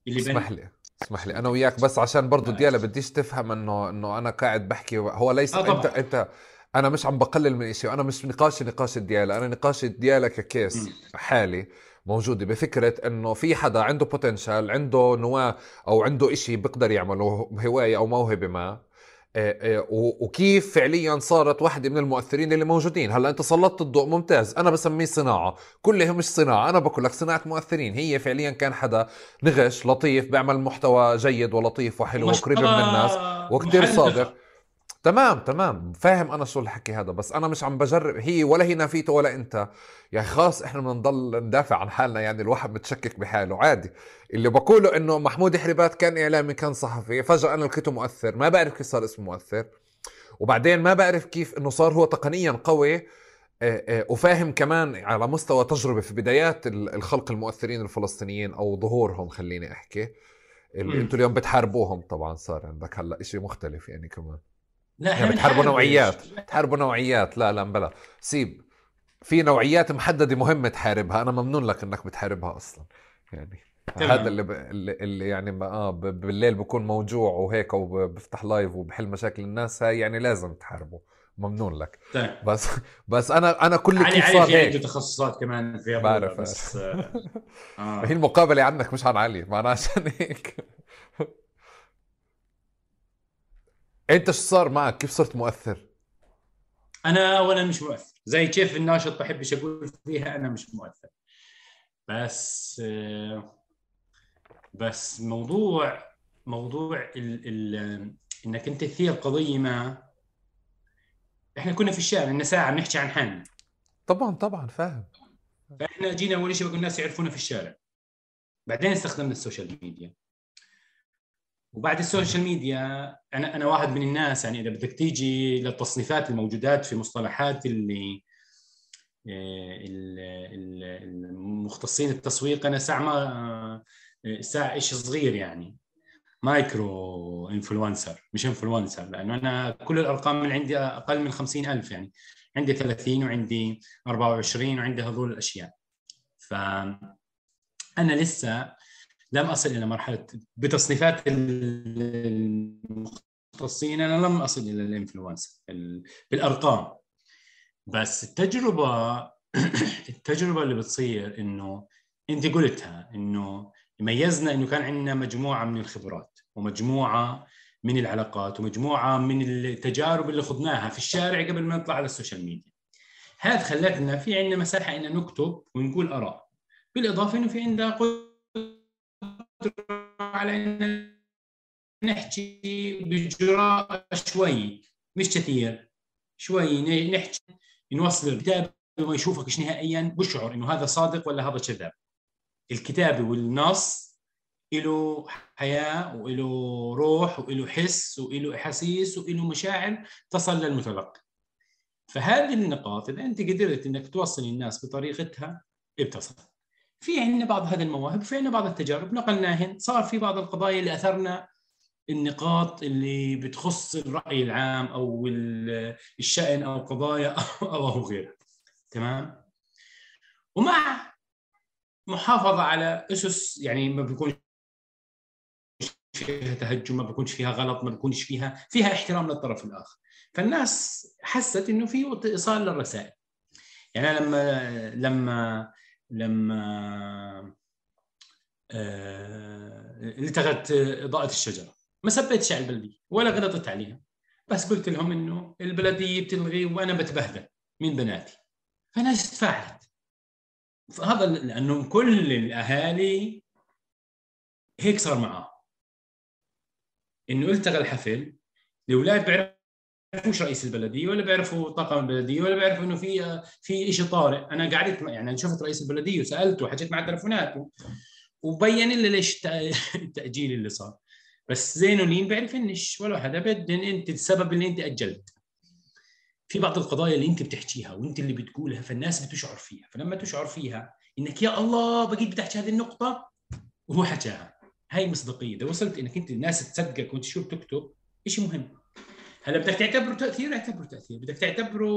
اللي بين اسمح لي. اسمح لي أنا وياك بس عشان برضو آه. ديالا بديش تفهم إنه إنه أنا قاعد بحكي هو ليس آه. انت أنت أنا مش عم بقلل من شيء وأنا مش نقاشي نقاش الديالا أنا نقاش الديالا ككيس. حالي موجودة بفكرة إنه في حدا عنده بوتنشال عنده نواة أو عنده إشي بيقدر يعمله هواية أو موهبة ما وكيف فعليا صارت واحدة من المؤثرين اللي موجودين. هلأ أنت سلطت الضوء ممتاز. أنا بسميه صناعة. كلها مش صناعة. أنا بقول لك صناعة مؤثرين. هي فعليا كان حدا نغش لطيف بيعمل محتوى جيد ولطيف وحلو وقريب من الناس وكتير صادق. تمام تمام. فاهم أنا شو الحكي هذا بس أنا مش عم بجرب. هي ولا هي نافيته ولا أنت. يعني خلاص إحنا بدنا نضل ندافع عن حالنا يعني الواحد متشكك بحاله. عادي. اللي بقوله إنه محمود حريبات كان إعلامي كان صحفي. فجأة أنا لقيته مؤثر. ما بعرف كيف صار اسمه مؤثر. وبعدين ما بعرف كيف إنه صار هو تقنيا قوي آه، آه، وفاهم كمان على مستوى تجربة في بدايات ال- الخلق المؤثرين الفلسطينيين أو ظهورهم خليني أحكي. اللي. أنتم اليوم بتحاربوهم طبعا صار عندك هلأ شيء مختلف يعني كمان. يعني إحنا بتحاربوا نوعيات؟ بتحاربوا نوعيات لا لا بلا سيب في نوعيات محددة مهم تحاربها أنا ممنون لك إنك بتحاربها أصلا يعني تمام. هذا اللي, ب... اللي يعني ما آه ب... بالليل بكون موجوع وهيك وبفتح لايف وبحل مشاكل الناس هاي يعني لازم تحاربه ممنون لك طيب بس بس أنا أنا كل علي كيف علي صار في عنده هيك تخصصات كمان في بعرف. بس آه. آه. هي المقابلة عنك مش عن علي معناها عشان هيك انت شو صار معك؟ كيف صرت مؤثر؟ أنا اولا مش مؤثر. زي كيف الناشط بحبش أقول فيها أنا مش مؤثر. بس بس موضوع موضوع ال ال انك انت تثير قضية ما إحنا كنا في الشارع لنا ساعة بنحكي عن حالنا. طبعا طبعا فاهم. فاحنا جينا أول شيء بقول الناس يعرفونا في الشارع. بعدين استخدمنا ال social media. وبعد ال social media أنا أنا واحد من الناس يعني إذا بدك تيجي للتصنيفات الموجودات في مصطلحات اللي آه، ال- ال- المختصين التسويق أنا ساعة ما آه، ساعة شيء صغير يعني. micro influencer مش influencer لأنه أنا كل الأرقام اللي عندي أقل من خمسين ألف يعني. عندي 30 وعندي 24 وعندي هذول الأشياء. ف أنا لسه لم أصل إلى مرحلة بتصنيفات المختصين أنا لم أصل إلى ال influencer ال- بالأرقام. بس التجربة التجربة اللي بتصير إنه أنت قلتها إنه ميزنا إنه كان عندنا مجموعة من الخبرات ومجموعة من العلاقات ومجموعة من التجارب اللي خضناها في الشارع قبل ما نطلع على السوشيال ميديا. هذا خلتنا في عندنا مساحة ان نكتب ونقول آراء بالإضافة إنه في عندنا على ان نحكي بجراءه شوي مش كثير شوي نحكي نوصل الكتاب ما يشوفك نهائيا بشعر إنه هذا صادق ولا هذا كذاب الكتابه والنص له حياة وله روح وله حس وله أحاسيس وله مشاعر تصل للمتلقي. فهذه النقاط إذا أنت قدرت إنك توصل الناس بطريقتها بتصل في عندنا بعض هذه المواهب في عندنا بعض التجارب. نقلناهن. صار في بعض القضايا اللي أثرنا النقاط اللي بتخص الرأي العام أو الشأن أو قضايا أو أو غيرها. تمام؟ ومع محافظة على أسس يعني ما بيكونش فيها تهجم ما بيكونش فيها غلط ما بيكونش فيها فيها احترام للطرف الآخر. فالناس حست إنه في ايصال للرسائل. يعني لما لما لما آه، التغت إضاءة الشجرة. ما سبيتش على البلديه ولا غلطت عليها. بس قلت لهم إنه البلديه بتلغي وأنا بتبهدل من بناتي. فالناس تفاعلت فهذا لأنه كل الأهالي هيك صار معاه إنه التغى الحفل الاولاد بيعرفوش رئيس البلدية ولا بيعرفوا طاقم البلدية ولا بيعرفوا إنه في في شيء طارئ. أنا قعدت يعني شفت رئيس البلدية وسألته وحكيت مع تلفوناته وبين لي ليش التأجيل اللي صار. بس زينولين بيعرفنش ولا حدا بدن أنت السبب اللي أنت أجلت. في بعض القضايا اللي انت بتحكيها وأنت اللي بتقولها فالناس بتشعر فيها. فلما تشعر فيها إنك يا الله بقيت بتحكي هذه النقطة وهو حكاها. هاي المصداقيه إذا وصلت إنك أنت الناس تصدقك وانت شو بتكتب شيء مهم. هلا بدك تعتبره تأثير اعتبره تأثير. بدك تعتبره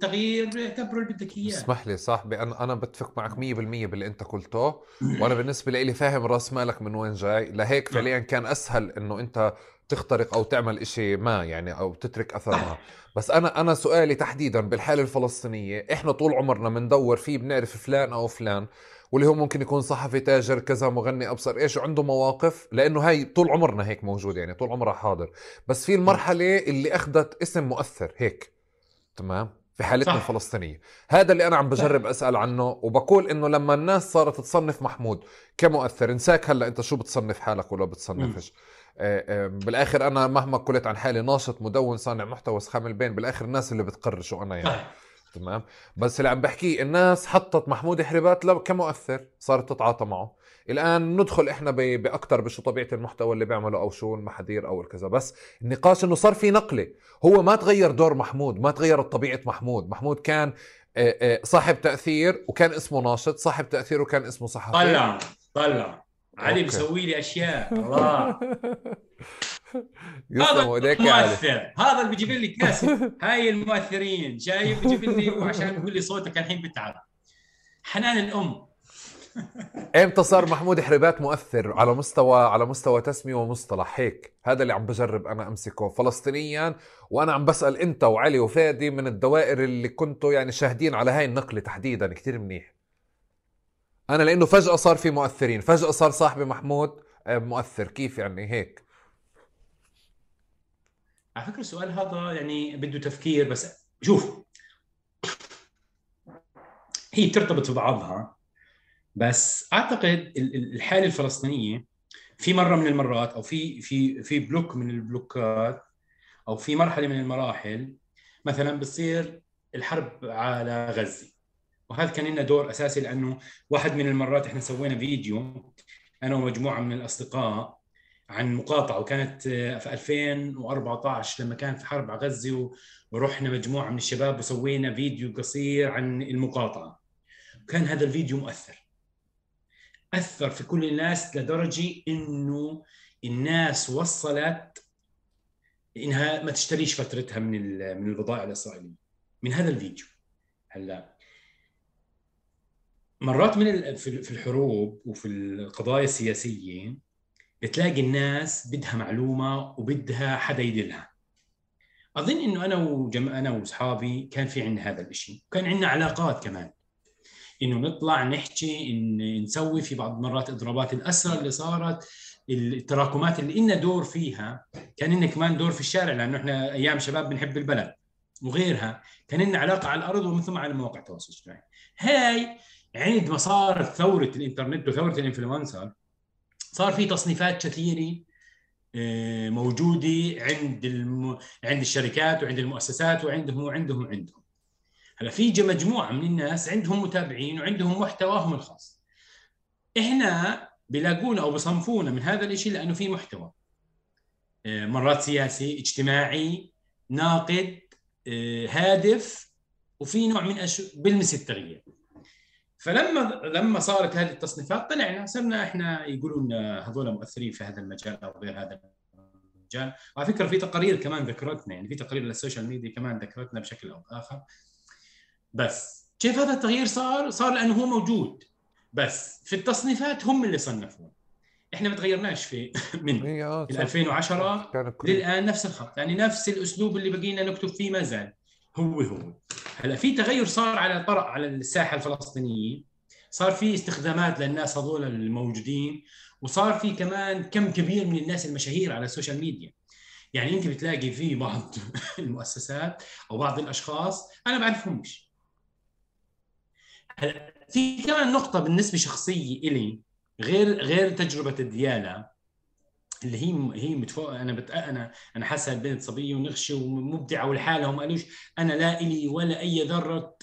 تغيير اعتبره اللي بدك إياه. اسمح لي صاحبي أنا أنا بتفق معك 100% باللي أنت قلته. وأنا بالنسبة لي فاهم راس مالك من وين جاي. لهيك. فعليا كان أسهل إنه أنت تخترق أو تعمل إشي ما يعني أو تترك أثر ما. بس أنا أنا سؤالي تحديدا بالحالة الفلسطينية إحنا طول عمرنا بندور فيه بنعرف فلان أو فلان. واللي هو ممكن يكون صحفي تاجر كذا مغني أبصر إيش عنده مواقف لأنه هاي طول عمرنا هيك موجود يعني طول عمرها حاضر. بس في المرحلة اللي أخذت اسم مؤثر هيك تمام؟ في حالتنا صح. الفلسطينية. هذا اللي أنا عم بجرب أسأل عنه وبقول إنه لما الناس صارت تصنف محمود كمؤثر انساك هلأ أنت شو بتصنف حالك ولا بتصنفش؟ آه، آه، بالآخر أنا مهما قلت عن حالي ناشط مدون صانع محتوى سخام البين بالآخر الناس اللي بتقرر شو أنا يعني. تمام؟ بس اللي عم بحكيه الناس حطت محمود حربات كمؤثر صارت تتعاطى معه. الآن ندخل إحنا باكثر بشو طبيعة المحتوى اللي بيعمله أو شو المحاذير أو الكذا. بس النقاش إنه صار في نقلة. هو ما تغير دور محمود ما تغيرت طبيعة محمود. محمود كان آه، صاحب تأثير وكان اسمه ناشط صاحب تأثير وكان اسمه صحفي. طلع طلع. علي مسوي لي أشياء. الله. هذا مؤثر هذا اللي بيجيب لي كاسب هاي المؤثرين. شايف؟ بيجيب لي وعشان يقول لي صوتك الحين بتعب حنان الأم. إمتى صار محمود حربات مؤثر؟ على مستوى على مستوى تسمية ومصطلح. هيك. هذا اللي عم بجرب أنا أمسكه. فلسطينيا وأنا عم بسأل إنت وعلي وفادي من الدوائر اللي كنتوا يعني شاهدين على هاي النقلة تحديدا. كثير منيح. أنا لأنه فجأة صار في مؤثرين. فجأة صار صاحبي محمود آه، مؤثر. كيف يعني؟ هيك. على فكرة السؤال هذا يعني بده تفكير بس شوف هي بترتبط ببعضها بس أعتقد الحالة الفلسطينية في مرة من المرات أو في في في block من ال block ات أو في مرحلة من المراحل مثلا بتصير الحرب على غزة. وهذا كان لنا دور أساسي لأنه واحد من المرات إحنا سوينا فيديو أنا ومجموعة من الأصدقاء عن مقاطعة وكانت في 2014 لما كان في حرب على غزه ورحنا مجموعة من الشباب وسوينا فيديو قصير عن المقاطعة. وكان هذا الفيديو مؤثر. أثر في كل الناس لدرجة إنه الناس وصلت إنها ما تشتريش فترتها من من البضائع الإسرائيلية. من هذا الفيديو. هلأ مرات من في الحروب وفي القضايا السياسية بتلاقي الناس بدها معلومة وبدها حدا يدلها. أظن إنه أنا وجم... أنا وأصحابي كان في عندنا هذا الشيء وكان عندنا علاقات كمان. إنه نطلع نحكي إن نسوي في بعض المرات إضرابات. الاسرى اللي صارت التراكمات اللي لنا دور فيها كان لنا كمان دور في الشارع لأنه إحنا أيام شباب بنحب البلد. وغيرها كان لنا علاقة على الأرض ومن ثم على مواقع التواصل الاجتماعي. هاي عندما صارت ثورة الإنترنت وثورة الإنفلونسر صار في تصنيفات كثيرة آه، موجودة عند الم... عند الشركات وعند المؤسسات وعندهم وعندهم وعندهم. هلا في مجموعة من الناس عندهم متابعين وعندهم محتواهم الخاص. إحنا بيلاقونا أو بصنفونا من هذا الشيء لأنه في محتوى. آه، مرات سياسي اجتماعي ناقد آه، هادف وفي نوع من أش... بلمس التغيير. فلما لما صارت هذه التصنيفات طلعنا صرنا إحنا يقولوا لنا هذول مؤثرين في هذا المجال أو غير هذا المجال. وعلى فكرة في تقارير كمان ذكرتنا يعني في تقارير للسوشيال ميديا كمان ذكرتنا بشكل أو بآخر. بس كيف هذا التغيير صار؟ صار لأنه هو موجود. بس في التصنيفات هم اللي صنفوه. إحنا ما تغيرناش في من 2010 للآن نفس الخط. يعني نفس الأسلوب اللي بقينا نكتب فيه ما زال. هو هو. هلا في تغير صار على طرق على الساحة الفلسطينية. صار في استخدامات للناس هذول الموجودين وصار في كمان كم كبير من الناس المشاهير على السوشيال ميديا. يعني انت بتلاقي في بعض المؤسسات أو بعض الأشخاص أنا بعرفهمش. في كمان نقطة بالنسبة شخصية إلي غير غير تجربة الدياله اللي هي هي متفوق أنا بت... أنا أنا حاسه البنت صبية ونغشة ومبدعة ولحالها وما قالوش أنا لا إلي ولا أي ذرة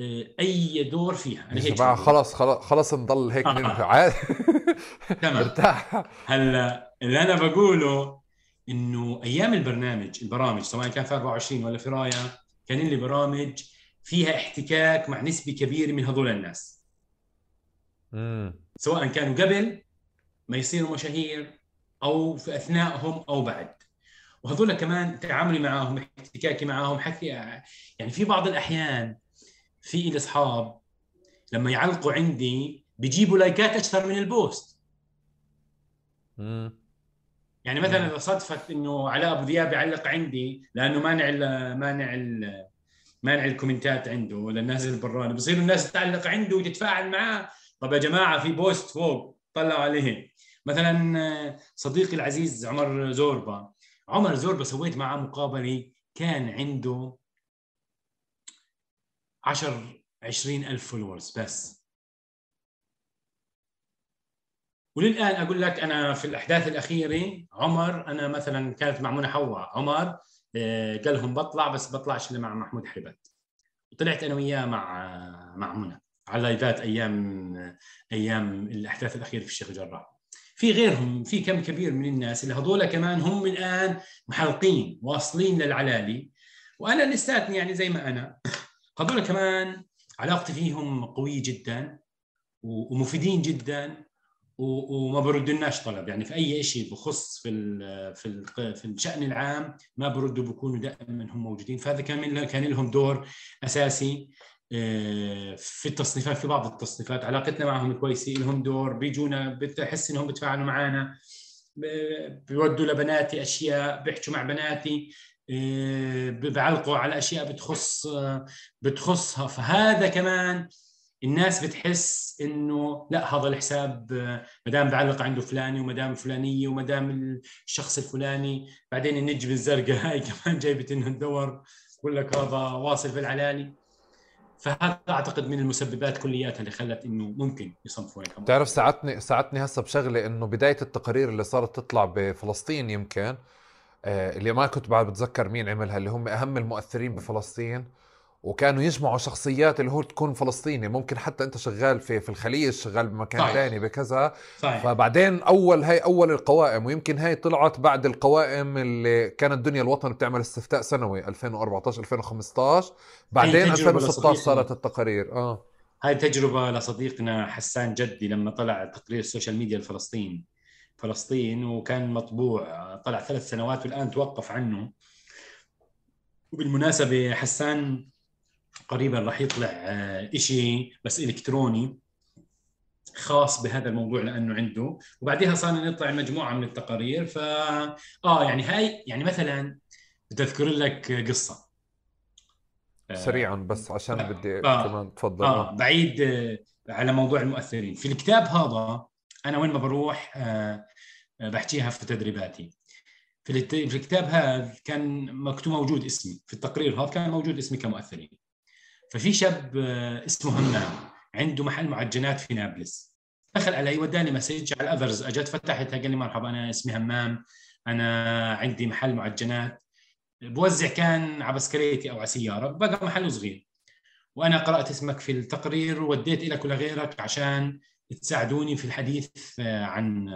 آه، أي دور فيها. أنا هيك خلص خلص خلص نضل هيك آه. عادي تمام. ارتاح. هلا اللي أنا بقوله إنه أيام البرنامج البرامج سواء كان في 24 ولا في رايا كان لي برامج فيها احتكاك مع نسبة كبيرة من هذول الناس. مم. سواء كانوا قبل ما يصيروا مشاهير أو في اثناءهم أو بعد. وهذول كمان تعاملي معاهم احتكاكي معاهم حكي يعني في بعض الأحيان في لي أصحاب لما يعلقوا عندي بيجيبوا لايكات أكثر من البوست. يعني مثلا إذا صدفت إنه علاء أبو ذياب يعلق عندي لأنه مانع مانع مانع ال comment ات عنده ولا نازل براني بصير الناس تعلق عنده وتتفاعل معاه. طب يا جماعة في post فوق طلعوا عليه. مثلا صديقي العزيز عمر زوربا. عمر زوربا سويت معه مقابلة كان عنده 10 20 ألف followers بس. وللآن أقول لك أنا في الأحداث الأخيرة عمر أنا مثلا كانت مع منى حواء. عمر آه، قال لهم بطلع بس بطلعش إلا مع محمود حربات وطلعت أنا وياه مع مع منى على لايفات أيام أيام الأحداث الأخيرة في الشيخ الجراح. في غيرهم في كم كبير من الناس اللي هذول كمان هم الآن محلقين واصلين للعلالي. وأنا لساتني يعني زي ما أنا هذول كمان علاقتي فيهم قوية جدا ومفيدين جدا وما بردناش طلب. يعني في أي شيء بخص في في في الشأن العام ما بردوا بيكونوا دائما هم موجودين. فهذا كان كان لهم دور أساسي. في التصنيفات في بعض التصنيفات. علاقتنا معهم كويسه لهم دور بيجونا بتحس إنهم بيتفاعلوا معنا بيودوا لبناتي أشياء بيحكوا مع بناتي آه، بيعلقوا على أشياء بتخص بتخصها. فهذا كمان الناس بتحس إنه لا هذا الحساب ما دام بعلق عنده فلاني وما دام فلانية وما دام الشخص الفلاني بعدين النجم الزرقاء هاي كمان جايبت إنه ندور بقول لك هذا واصل في العلالي. فهذا أعتقد من المسببات كلياتها اللي خلت إنه ممكن يصنفوا هيك بتعرف ساعدتني ساعدتني هسه بشغلة إنه بداية التقارير اللي صارت تطلع بفلسطين يمكن آه اللي ما كنت بعد بتذكر مين عملها اللي هم أهم المؤثرين بفلسطين وكانوا يجمعوا شخصيات اللي هو تكون فلسطيني ممكن حتى أنت شغال في في الخليج شغال بمكان. ثاني بكذا. صحيح. فبعدين أول هاي أول القوائم ويمكن هاي طلعت بعد القوائم اللي كانت دنيا الوطن بتعمل استفتاء سنوي 2014 2015 بعدين 2016 صارت التقارير. آه. هاي تجربة لصديقنا حسان جدي لما طلع تقرير ال social media لفلسطين فلسطين وكان مطبوع طلع ثلاث سنوات والآن توقف عنه. وبالمناسبة حسان قريبا راح يطلع آه، شيء بس إلكتروني خاص بهذا الموضوع لأنه عنده. وبعدها صار نطلع مجموعة من التقارير. ف آه يعني هاي يعني مثلا بدي أذكر لك قصة. آه، سريعا بس عشان آه بدي آه كمان تفضل. آه بعيد آه على موضوع المؤثرين. في الكتاب هذا أنا وين ما بروح آه بحكيها في تدريباتي. في الكتاب هذا كان مكتوب موجود اسمي. في التقرير هذا كان موجود اسمي كمؤثرين. ففي شاب آه، اسمه همام عنده محل معجنات في نابلس. دخل علي وداني message على ال others أجت فتحتها قال لي مرحبا أنا اسمي همام أنا عندي محل معجنات. بوزع كان على بسكليتي أو على سياره بقى محل صغير. وأنا قرأت اسمك في التقرير ووديت لك ولغيرك عشان تساعدوني في الحديث عن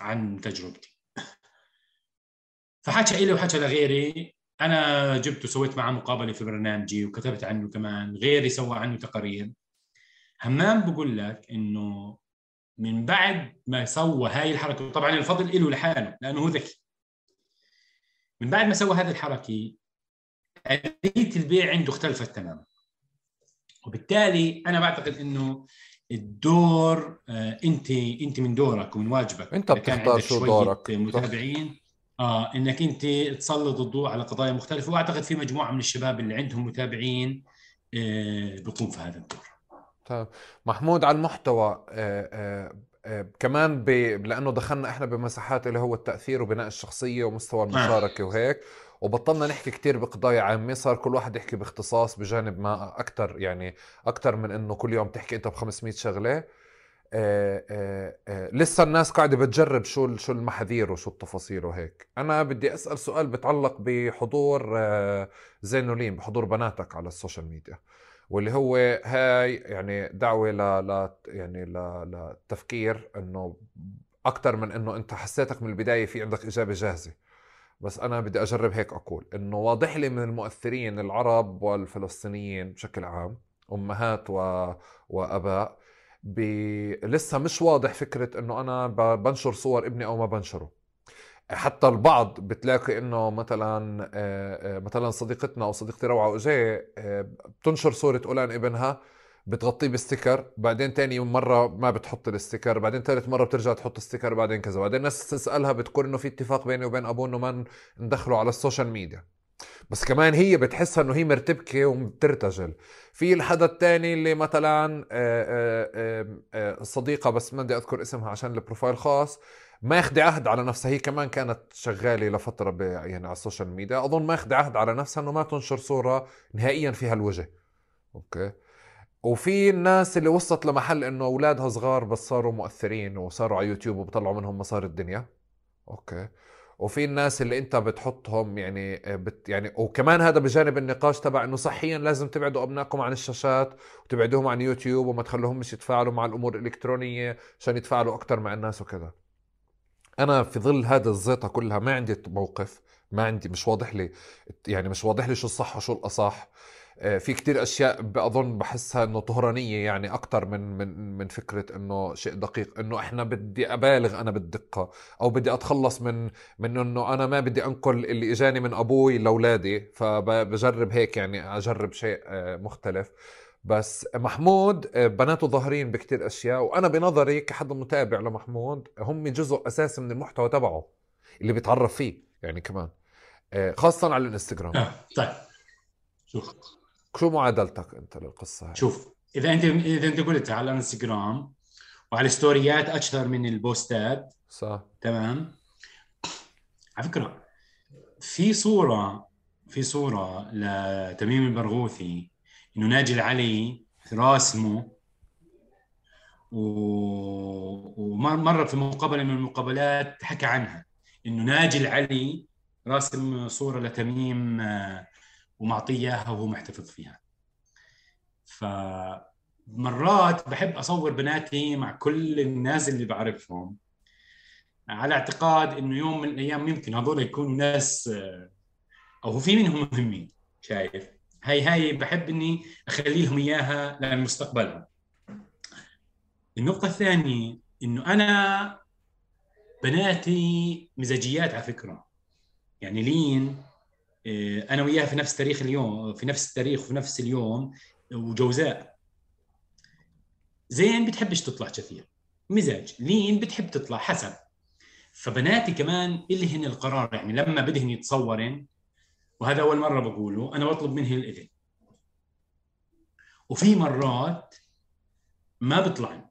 عن تجربتي. فحكى لي وحكى لغيري أنا جبته سويت معه مقابلة في برنامجي وكتبت عنه كمان غيري سوى عنه تقارير همام بقول لك إنه من بعد ما سوى هاي الحركة وطبعا الفضل له لحاله لأنه هو ذكي. من بعد ما سوى هذه الحركة آلية البيع عنده اختلفت تماما. وبالتالي أنا بعتقد إنه الدور آه أنت أنت من دورك ومن واجبك. أنت بتختار شو دورك. متابعين. آه إنك أنت تسلط الضوء على قضايا مختلفة. وأعتقد في مجموعة من الشباب اللي عندهم متابعين آه بيقوم في هذا الدور. طيب. محمود على المحتوى آه آه آه كمان ب... لأنه دخلنا إحنا بمساحات اللي هو التأثير وبناء الشخصية ومستوى المشاركة وهيك وبطلنا نحكي كتير بقضايا عامة. صار كل واحد يحكي باختصاص بجانب ما أكتر يعني أكتر من إنه كل يوم تحكي أنت ب 500 شغلة. آه آه آه لسه الناس قاعدة بتجرب شو شو المحاذير وشو التفاصيل وهيك أنا بدي أسأل سؤال بتعلق بحضور زين وعلين بحضور بناتك على ال social media واللي هو هاي يعني دعوة ل, يعني. للتفكير إنه أكثر من إنه أنت حسيتك من البداية في عندك إجابة جاهزة بس أنا بدي أجرب هيك أقول إنه واضح لي من المؤثرين العرب والفلسطينيين بشكل عام أمهات و... وأباء ب... لسه مش واضح فكرة إنه أنا بنشر صور ابني أو ما بنشره. حتى البعض بتلاقي إنه مثلا مثلا صديقتنا أو صديقتي روعة وجاي بتنشر صورة أولان ابنها بتغطيه ب sticker بعدين تاني مرة ما بتحط ال sticker بعدين ثالث مرة بترجع تحط sticker بعدين كذا. بعدين الناس تسألها بتقول إنه في اتفاق بيني وبين أبوه إنه ما ندخله على ال social media. بس كمان هي بتحسها إنه هي مرتبكة وبترتجل. في الحدا الثاني اللي مثلا صديقة بس ما بدي أذكر اسمها عشان ال profile خاص ماخذة عهد على نفسها. هي كمان كانت شغالة لفترة يعني على ال social media. أظن ماخذة عهد على نفسها إنه ما تنشر صورة نهائيا فيها الوجه. أوكي؟ وفي الناس اللي وصلت لمحل إنه أولادها صغار بس صاروا مؤثرين وصاروا على يوتيوب وبطلعوا منهم مصاري الدنيا. okay؟ وفي الناس اللي انت بتحطهم يعني بت يعني وكمان هذا بجانب النقاش تبع انه صحيا لازم تبعدوا أبنائكم عن الشاشات وتبعدوهم عن يوتيوب وما تخلوهمش يتفاعلوا مع الأمور الإلكترونية عشان يتفاعلوا أكثر مع الناس وكذا. أنا في ظل هذا الزيطة كلها ما عندي موقف ما عندي مش واضح لي يعني مش واضح لي شو الصح وشو الأصح. آه، في كتير أشياء بأظن بحسها إنه طهرانية يعني أكثر من من من فكرة إنه شيء دقيق إنه إحنا بدي أبالغ أنا بالدقة أو بدي أتخلص من من إنه أنا ما بدي أنقل اللي إجاني من أبوي لأولادي فبجرب هيك يعني أجرب شيء آه، مختلف. بس محمود آه، بناته ظاهرين بكتير أشياء وأنا بنظري كحد متابع لمحمود هم جزء أساسي من المحتوى تبعه اللي بيتعرف فيه يعني كمان خاصه على الإنستغرام. آه. طيب. شوف شو معادلتك أنت للقصة هاي؟ شوف إذا انت إذا أنت قلت على الإنستغرام وعلى الستوريات أكثر من البوستات صح تمام على فكرة في صوره في صورة لتميم البرغوثي إنه ناجي العلي راسمه و... ومره في مقابلة من المقابلات حكى عنها إنه ناجي العلي راسم صورة لتميم آه، ومعطيه إياها وهو محتفظ فيها. فمرات بحب أصور بناتي مع كل الناس اللي بعرفهم على اعتقاد إنه يوم من الأيام يمكن هذول يكونوا ناس أو في منهم مهمين شايف؟ هاي هاي بحب إني اخلي لهم إياها لمستقبلهم. النقطة الثانية إنه أنا بناتي مزاجيات على فكرة. يعني لين آه، أنا وياها في نفس تاريخ اليوم في نفس التاريخ وفي نفس اليوم وجوزاء. زين بتحبش تطلع كثير. مزاج. لين بتحب تطلع حسب فبناتي كمان اللي هن القرار يعني لما بدهن يتصورن وهذا أول مرة بقوله أنا بطلب منهن الإذن. وفي مرات ما بيطلعن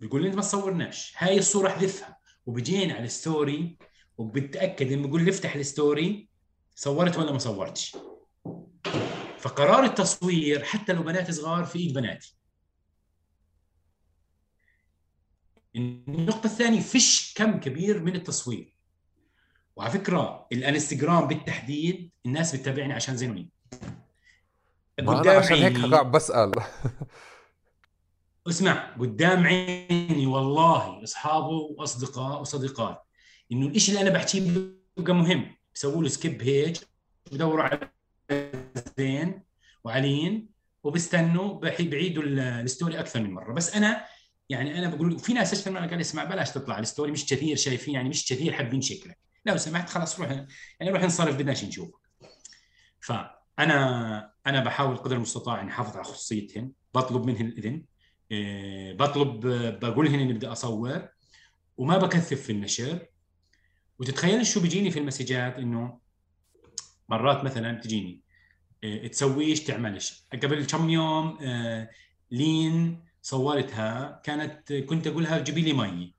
بيقول لي انت ما تصورناش. هاي الصورة احذفها وبجين على ال story وبتأكد انه بقول لي افتح ال story صورت ولا ما صورتش؟ فقرار التصوير حتى لو بنات صغار في إيد بناتي. النقطة الثانية فيش كم كبير من التصوير. وعلى فكرة الانستغرام بالتحديد الناس بتتابعني عشان زين وعلين أنا عشان هيك قاعد بسأل. اسمع قدام عيني والله أصحابه وأصدقاء وصديقات. إنه الشيء اللي أنا بحكيه بيبقى مهم. بسووا له skip هيك بدوروا على زين وعلين وبستنوا بعيدوا ال story أكثر من مرة. بس أنا يعني أنا بقول في ناس أشتغل قال اسمع بلاش تطلع ال story مش كثير شايفين يعني مش كثير حابين شكلك. لو سمحت خلاص روح يعني روح انصرف بدناش نشوفك. فانا أنا بحاول قدر المستطاع إني أحافظ على خصوصيتهن. بطلب منهن الإذن. إيه، بطلب بقول لهن إني بدي أصور. وما بكثف في النشر. وتتخيل شو بيجيني في المسجات؟ إنه مرات مثلا تجيني إيه، تسويش تعملش قبل كم يوم آه، لين صورتها كانت كنت أقولها جيبي لي مي.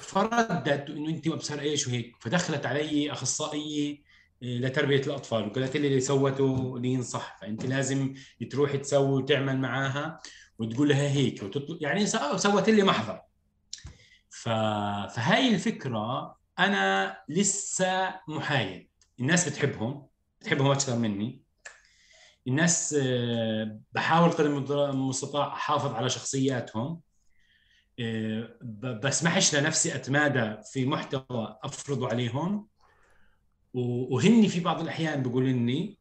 فردت إنه انت ابصر إيش وهيك. فدخلت علي اخصائيه إيه، لتربية الأطفال وقالت لي اللي سوته لين صح. فأنت لازم تروحي تسوي وتعمل معاها وتقول لها هيك. وتطلب يعني سوت لي محضر. ف... فهاي الفكرة أنا لسه محايد. الناس بتحبهم بتحبهم أكثر مني. الناس آه، بحاول قدر المستطاع أحافظ على شخصياتهم. آه، بسمحش لنفسي أتمادى في محتوى أفرضه عليهم. وهني في بعض الأحيان بيقولوا لي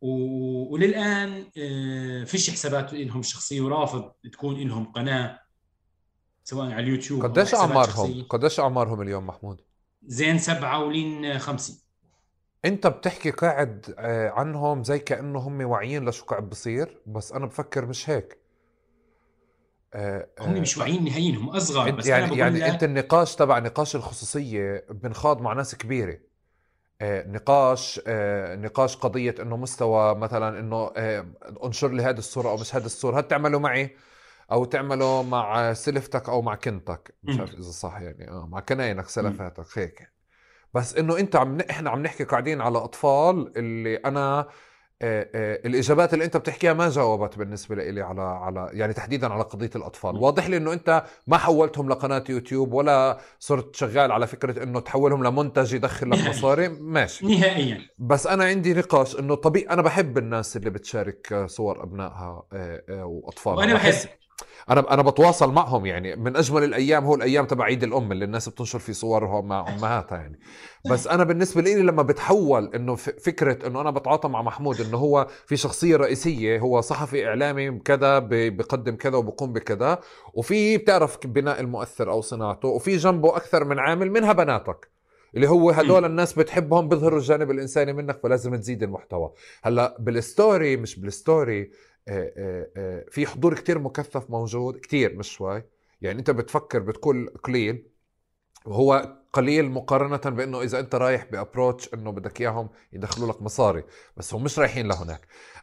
وللآن آه، فيش حسابات لهم شخصية ورافض تكون لهم قناة. سواء على اليوتيوب قديش أعمارهم؟ قديش أعمارهم اليوم محمود؟ زين سبعة ولين خمسة. أنت بتحكي قاعد آه، عنهم زي كأنه هم واعيين لشو قاعد بصير بس أنا بفكر مش هيك. آه، هم مش واعيين نهائيا هم أصغر بس يعني أنا يعني لك... أنت النقاش تبع نقاش الخصوصية بنخاض مع ناس كبيرة. آه، نقاش آه، نقاش قضية إنه مستوى مثلا إنه آه، انشر لي هذه الصورة أو مش هذه الصورة هل تعمله معي؟ أو تعمله مع سلفتك أو مع كنتك. مش عارف إذا صح يعني. آه مع كناينك سلفاتك هيك. بس إنه أنت عم إحنا عم نحكي قاعدين على أطفال اللي أنا آه، آه، الإجابات اللي أنت بتحكيها ما جاوبت بالنسبة لي على على يعني تحديدا على قضية الأطفال. واضح لي إنه أنت ما حولتهم لقناة يوتيوب ولا صرت شغال على فكرة إنه تحولهم لمنتج يدخل لك مصاري. ماشي. نهائيا. بس أنا عندي نقاش إنه طبيعي أنا بحب الناس اللي بتشارك صور أبنائها آه، وأطفالها. وأنا بحس أنا أنا بتواصل معهم يعني. من أجمل الأيام هو الأيام تبع عيد الأم اللي الناس بتنشر في صورهم مع أمهاتها يعني. بس أنا بالنسبة لي لما بتحول إنه فكرة إنه أنا بتعاطى مع محمود إنه هو في شخصية رئيسية هو صحفي إعلامي كذا بقدم كذا وبقوم بكذا وفي بتعرف بناء المؤثر أو صناعته وفي جنبه أكثر من عامل منها بناتك اللي هو هدول الناس بتحبهم بيظهروا الجانب الإنساني منك فلازم تزيد المحتوى. هلأ بال story مش بال story في حضور كتير مكثف موجود كتير مش شوي. يعني أنت بتفكر بتقول قليل وهو قليل مقارنة بإنه إذا أنت رايح بابروتش إنه بدك إياهم يدخلوا لك مصاري بس هم مش رايحين لهناك.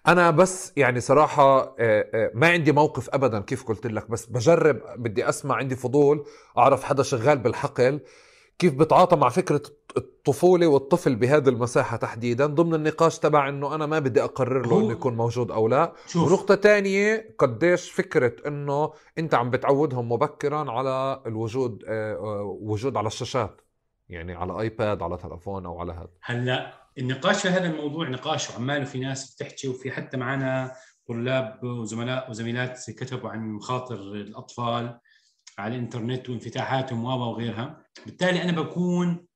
أنا بس يعني صراحة ما عندي موقف ابدا كيف قلت لك بس بجرب بدي أسمع عندي فضول أعرف حدا شغال بالحقل. كيف بتعاطى مع فكرة الطفولة والطفل بهذه المساحة تحديدا ضمن النقاش تبع إنه أنا ما بدي أقرر له إنه يكون موجود أو لا. شوف. ونقطة تانية قديش فكرة إنه أنت عم بتعودهم مبكرا على الوجود آه، وجود على الشاشات يعني على آيباد على تلفون أو على هذا. هلأ النقاش في هذا الموضوع نقاش وعماله في ناس بتحكي وفي حتى معنا طلاب وزملاء وزميلات كتبوا عن مخاطر الأطفال. على الإنترنت وانفتاحاتهم وغيرها. بالتالي أنا بكون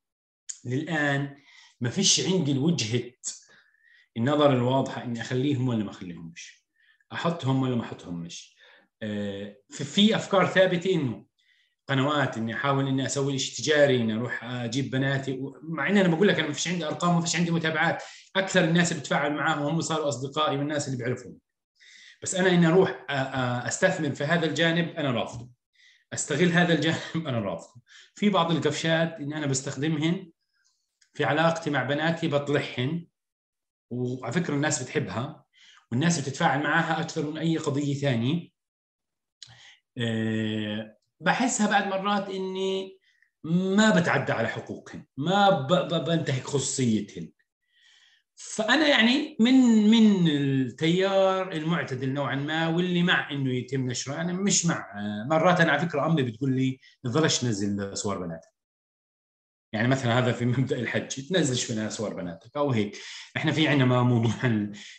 للآن ما فيش عندي الوجهة النظر الواضحة إني أخليهم ولا ما أخليهمش. أحطهم ولا ما أحطهمش. آه، في أفكار ثابتة إنه قنوات إني أحاول إني أسوي شيء تجاري إني أروح أجيب بناتي. مع ان أنا بقول لك أنا ما فيش عندي أرقام وما فيش عندي متابعات. أكثر الناس اللي بتفاعل معاهم هم صاروا أصدقائي والناس اللي بيعرفهم بس أنا إني أروح أستثمر في هذا الجانب أنا رافضه. أستغل هذا الجانب أنا رافضه في بعض القفشات إني أنا بستخدمهن في علاقتي مع بناتي بطلعهن وعلى فكرة الناس بتحبها والناس بتتفاعل معها أكثر من أي قضية ثانية. أه بحسها بعد مرات إني ما بتعدى على حقوقهن ما بنتهك خصوصيتهن. فأنا يعني من من التيار المعتدل نوعا ما واللي مع إنه يتم نشره. أنا مش مع مرات أنا على فكرة أمي بتقول لي تظلش تنزل صور بناتك. يعني مثلا هذا في مبدأ الحج تنزلش في صور بناتك أو هيك. إحنا في عندنا موضوع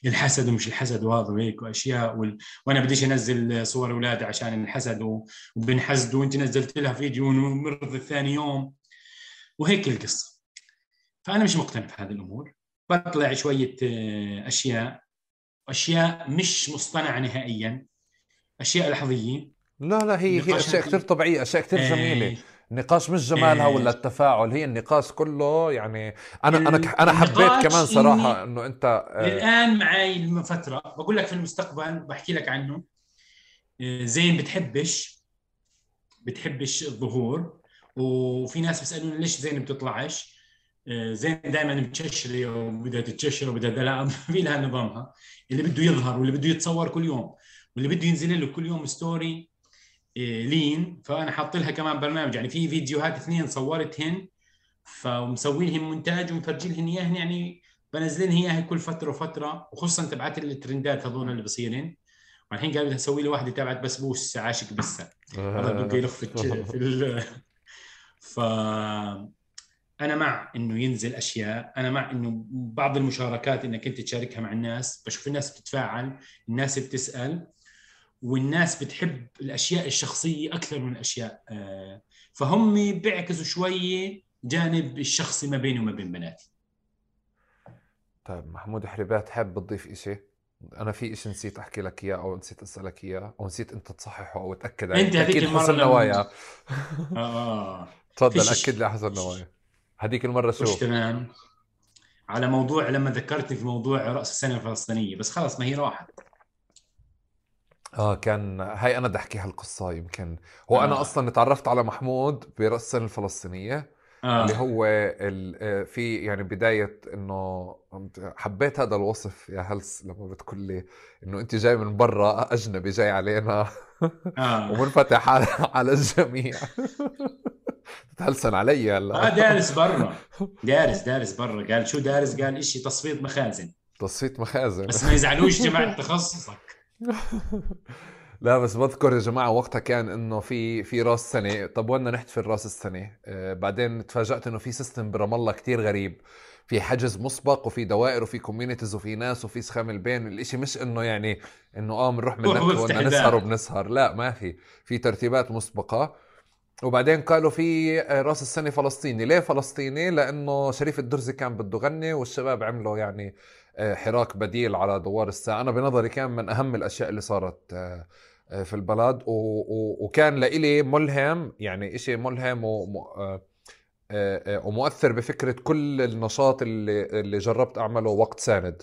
الحسد ومش الحسد وهذا وهيك وأشياء وال... وأنا بديش أنزل صور أولادي عشان الحسد. وبنحسد وأنت نزلت لها فيديو ومرض الثاني يوم. وهيك القصة. فأنا مش مقتنع بهذه الأمور. بطلع شوية آه، أشياء أشياء مش مصطنعة نهائيا أشياء لحظية. لا لا هي هي أشياء كثير طبيعية أشياء كثير جميلة. النقاش مش جمالها. ولا التفاعل هي النقاش كله يعني أنا أنا أنا حبيت كمان صراحة إنه أنت آه، الان معي من فترة بقول لك في المستقبل بحكي لك عنه. آه، زين بتحبش بتحبش الظهور وفي ناس بيسألوني ليش زين بتطلعش؟ آه، زين دائما متششره وبدها تتششر وبدها لا في لها نظامها؟ اللي بده يظهر واللي بده يتصور كل يوم واللي بده ينزل له كل يوم ستوري لين. فأنا حاط لها كمان برنامج يعني في فيديوهات اثنين صورتهن فمسوي لهم مونتاج ومفرجي لهم إياهن يعني بنزل لهم اياها كل فترة وفترة وخصوصا تبعت الترندات هذول اللي بصيرين والحين بدها أسوي له واحدة تبعت بسبوس عاشق بسه هذا بده يلف في ال ف أنا مع إنه ينزل أشياء أنا مع إنه بعض المشاركات إنك أنت تشاركها مع الناس بشوف الناس بتتفاعل الناس بتسأل والناس بتحب الأشياء الشخصية أكثر من الأشياء آه، فهم بيعكسوا شوية جانب الشخصي ما بيني وما بين بناتي. طيب محمود حريبات حاب تضيف شيء أنا في شيء نسيت أحكي لك إياه أو نسيت أسألك إياه أو نسيت أنت تصححه أو تاكد عليه. أنت هذيك المره حسن نوايا آه. تفضل اكد لي حسن نوايا هذيك المرة شو تمام على موضوع لما ذكرتني في موضوع رأس السنة الفلسطينية بس خلص ما هي راحت آه كان هاي أنا بدي احكي هالقصه يمكن هو آه. أنا أصلا تعرفت على محمود برأس السنة الفلسطينية آه. اللي هو آه، في يعني بداية إنه حبيت هذا الوصف يا هلس لما بتقول لي إنه أنت جاي من برا أجنبي جاي علينا آه. ومنفتح على على الجميع تهلسن علي هلا. آه دارس برا. دارس دارس برا. قال شو دارس؟ قال إشي تصفيط مخازن. تصفيط مخازن. بس ما يزعلوش جماعة تخصصك. لا بس بذكر يا جماعة وقتها كان إنه في في راس سنة. طب وين نحتفل راس السنة؟ آه بعدين تفاجأت إنه في system برام الله كثير غريب. في حجز مسبق وفي دوائر وفي communities وفي ناس وفي سخام البين. الإشي مش إنه يعني إنه آه بنروح بننك نسهر وبنسهر. لا ما في. في ترتيبات مسبقة. وبعدين قالوا في آه، رأس السنة فلسطيني. ليه فلسطيني؟ لأنه شريف الدرزي كان بده يغني والشباب عملوا يعني آه، حراك بديل على دوار الساعة. أنا بنظري كان من أهم الأشياء اللي صارت آه، في البلد. وكان لإلي ملهم يعني إشي ملهم ومؤثر بفكرة كل النشاط اللي, اللي جربت أعمله وقت ساند.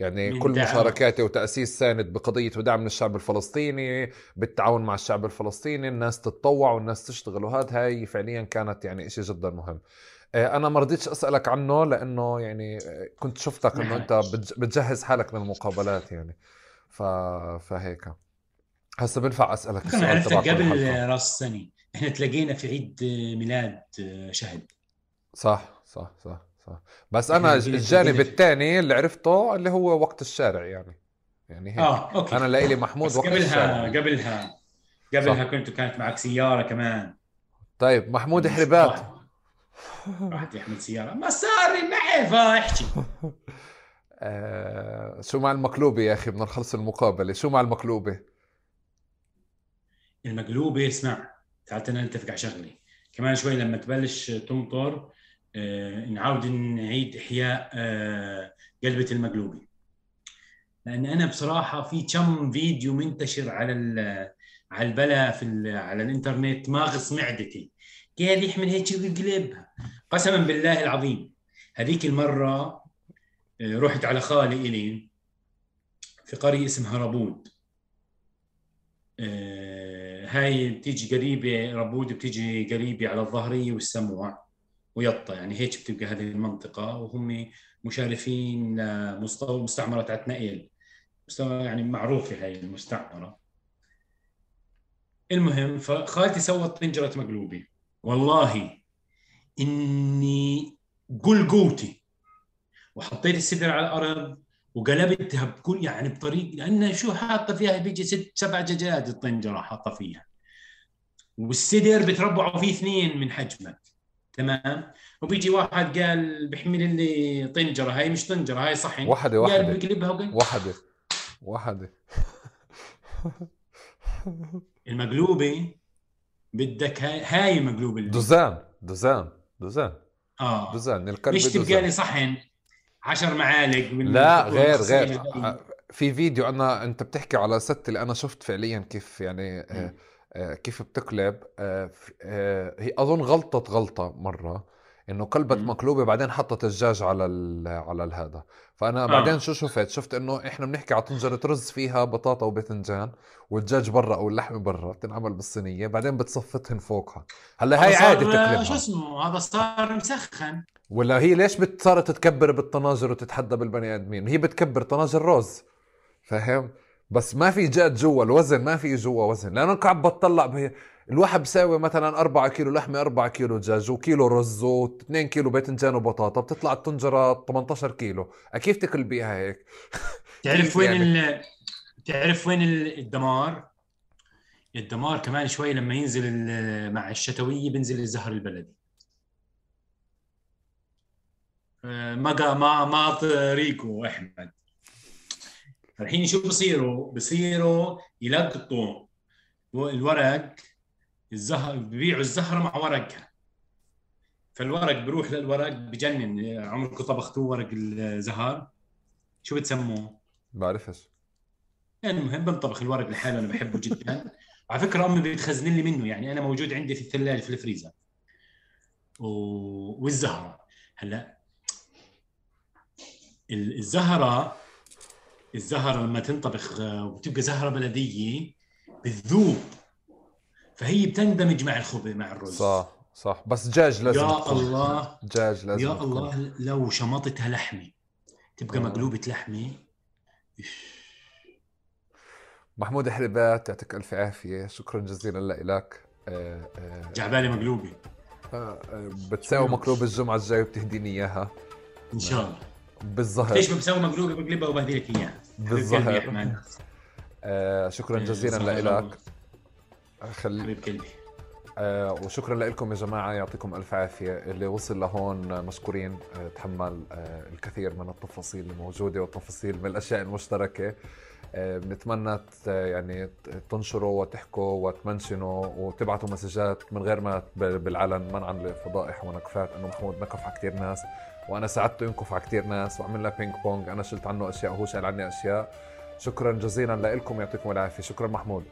يعني كل دعم. مشاركاتي وتأسيس ساند بقضية ودعم الشعب الفلسطيني بالتعاون مع الشعب الفلسطيني الناس تتطوع والناس تشتغل وهذا هاي فعليا كانت يعني إشي جدا مهم. آه، أنا ما رضيتش أسألك عنه لأنه يعني آه، كنت شفتك إنه أنت بتجهز حالك للمقابلات يعني. ف... فهيك. هسه بنفع أسألك السؤال عرفتك قبل راس السنة إحنا تلاقينا في عيد ميلاد شهد. صح صح صح. صح. بس أنا الجانب الثاني اللي عرفته اللي هو وقت الشارع يعني. يعني هيك. آه أوكي. أنا لإلي محمود وقت قبلها الشارع. قبلها. قبلها كنت كانت معك سيارة كمان. طيب محمود حربات. واحد. يحمل سيارة. ما صار معي فاحكي آه شو مع المقلوبة يا أخي بدنا نخلص المقابلة؟ شو مع المقلوبة؟ المقلوبة اسمع تعال نتفق على شغلة كمان شوي لما تبلش تمطر نعاود نعيد إحياء آه قلبة المقلوبة لأن أنا بصراحة في كم فيديو منتشر على على البلا في على الإنترنت ماغص معدتي. قال يحمل هيك ويقلبها قسما بالله العظيم هذيك المرة آه، رحت على خالي إلي في قرية اسمها ربود. آه، هاي بتيجي قريبة ربود بتيجي قريبة على الظهرية والسموع. ويطا يعني هيك بتبقى هذه المنطقة وهم مشارفين لمستعمرة عتنائيل يعني معروفة هاي المستعمرة. المهم فخالتي سوت طنجرة مقلوبة والله إني قل قوتي. وحطيت الصدر على الأرض وقلبتها بكل يعني بطريقه لأنه شو حاطة فيها؟ بيجي ست سبع دجاجات الطنجرة حاطة فيها. والصدر بتربعوا فيه اثنين من حجمك. تمام. وبيجي واحد قال بحمل لي طنجرة هاي مش طنجرة هاي صحن. واحدة واحدة. قال بقلبها وقال واحدة. واحدة. المقلوبة بدك هاي هاي مقلوبة دوزان دوزان دوزان. آه. دوزان الكلب مش تبقى لي صحن. 10 معالق لا غير غير. في فيديو أنا أنت بتحكي على ست اللي أنا شفت فعليا كيف يعني آه آه كيف بتقلب؟ آه آه هي أظن غلطت غلطة مرة إنه قلبت مقلوبة بعدين حطت الدجاج على على هذا فأنا آه. بعدين شو شفت؟ شفت إنه إحنا بنحكي على طنجرة رز فيها بطاطا وباذنجان والدجاج برا أو اللحمة برا بتنعمل بالصينية بعدين بتصفتهن فوقها. هلأ هاي عادي تقلبها. شو اسمه؟ هذا صار مسخن. ولا هي ليش صارت تكبر بالطناجر وتتحدى بالبني آدمين؟ هي بتكبر طناجر رز فاهم بس ما في جاد جوا الوزن ما في جوا وزن. لأنه قاعد بتطلع به. الواحد بساوي مثلا 4 كيلو لحمة 4 كيلو دجاج وكيلو رز و2 كيلو باذنجان وبطاطا. بتطلع الطنجرة 18 كيلو. كيف تاكل بيها هيك. تعرف وين يعني؟ ال... تعرف وين الدمار؟ الدمار كمان شوي لما ينزل مع الشتوية بينزل الزهر البلدي. آه، ما ما ما ريكو أحمد. الحين شو بصيروا؟ بصيروا يلقطوا الورق الزهر ببيعوا الزهرة مع ورقها. فالورق بروح للورق بجنن. عمركم طبختوه ورق الزهر؟ شو بتسموه؟ بعرفش. المهم بنطبخ الورق لحاله أنا بحبه جدا. على فكرة أمي بتخزن لي منه يعني أنا موجود عندي في الثلاجة في الفريزر. و... والزهرة. هلا الزهرة الزهرة لما تنطبخ وتبقى زهرة بلدية بتذوب فهي بتندمج مع الخبز مع الرز. صح صح. بس دجاج لازم يا الله. دجاج لازم يا الله لو شمطتها لحمة. تبقى آه. مقلوبة لحمة. محمود حربات يعطيك ألف عافية. شكرا جزيلا لك. آه آه. جعبالي مقلوبة. آه آه بتساوي مقلوبه الجمعة الجاية وبتهديني إياها. إن شاء الله. بالظهر. ليش بسوي مقلوبه بقلبها وبهدي لك إياها؟ بالظهر. آه شكرا جزيلا لك. خلي حبيب قلبي. آه وشكرا لكم يا جماعة. يعطيكم ألف عافية. اللي وصل لهون مشكورين. آه تحمل آه الكثير من التفاصيل الموجودة والتفاصيل من الأشياء المشتركة. آه بنتمنى يعني تنشروا وتحكوا وتمنشنوا وتبعتوا مسجات من غير ما بالعلن. منعا لفضائح ونكفات. أنه محمود نكف على كثير ناس. وأنا ساعدته ينكف على كثير ناس وعملنا بينج بونج أنا شلت عنه أشياء وهو شال عني أشياء. شكرا جزيلا لكم يعطيكم العافية. شكرا محمود.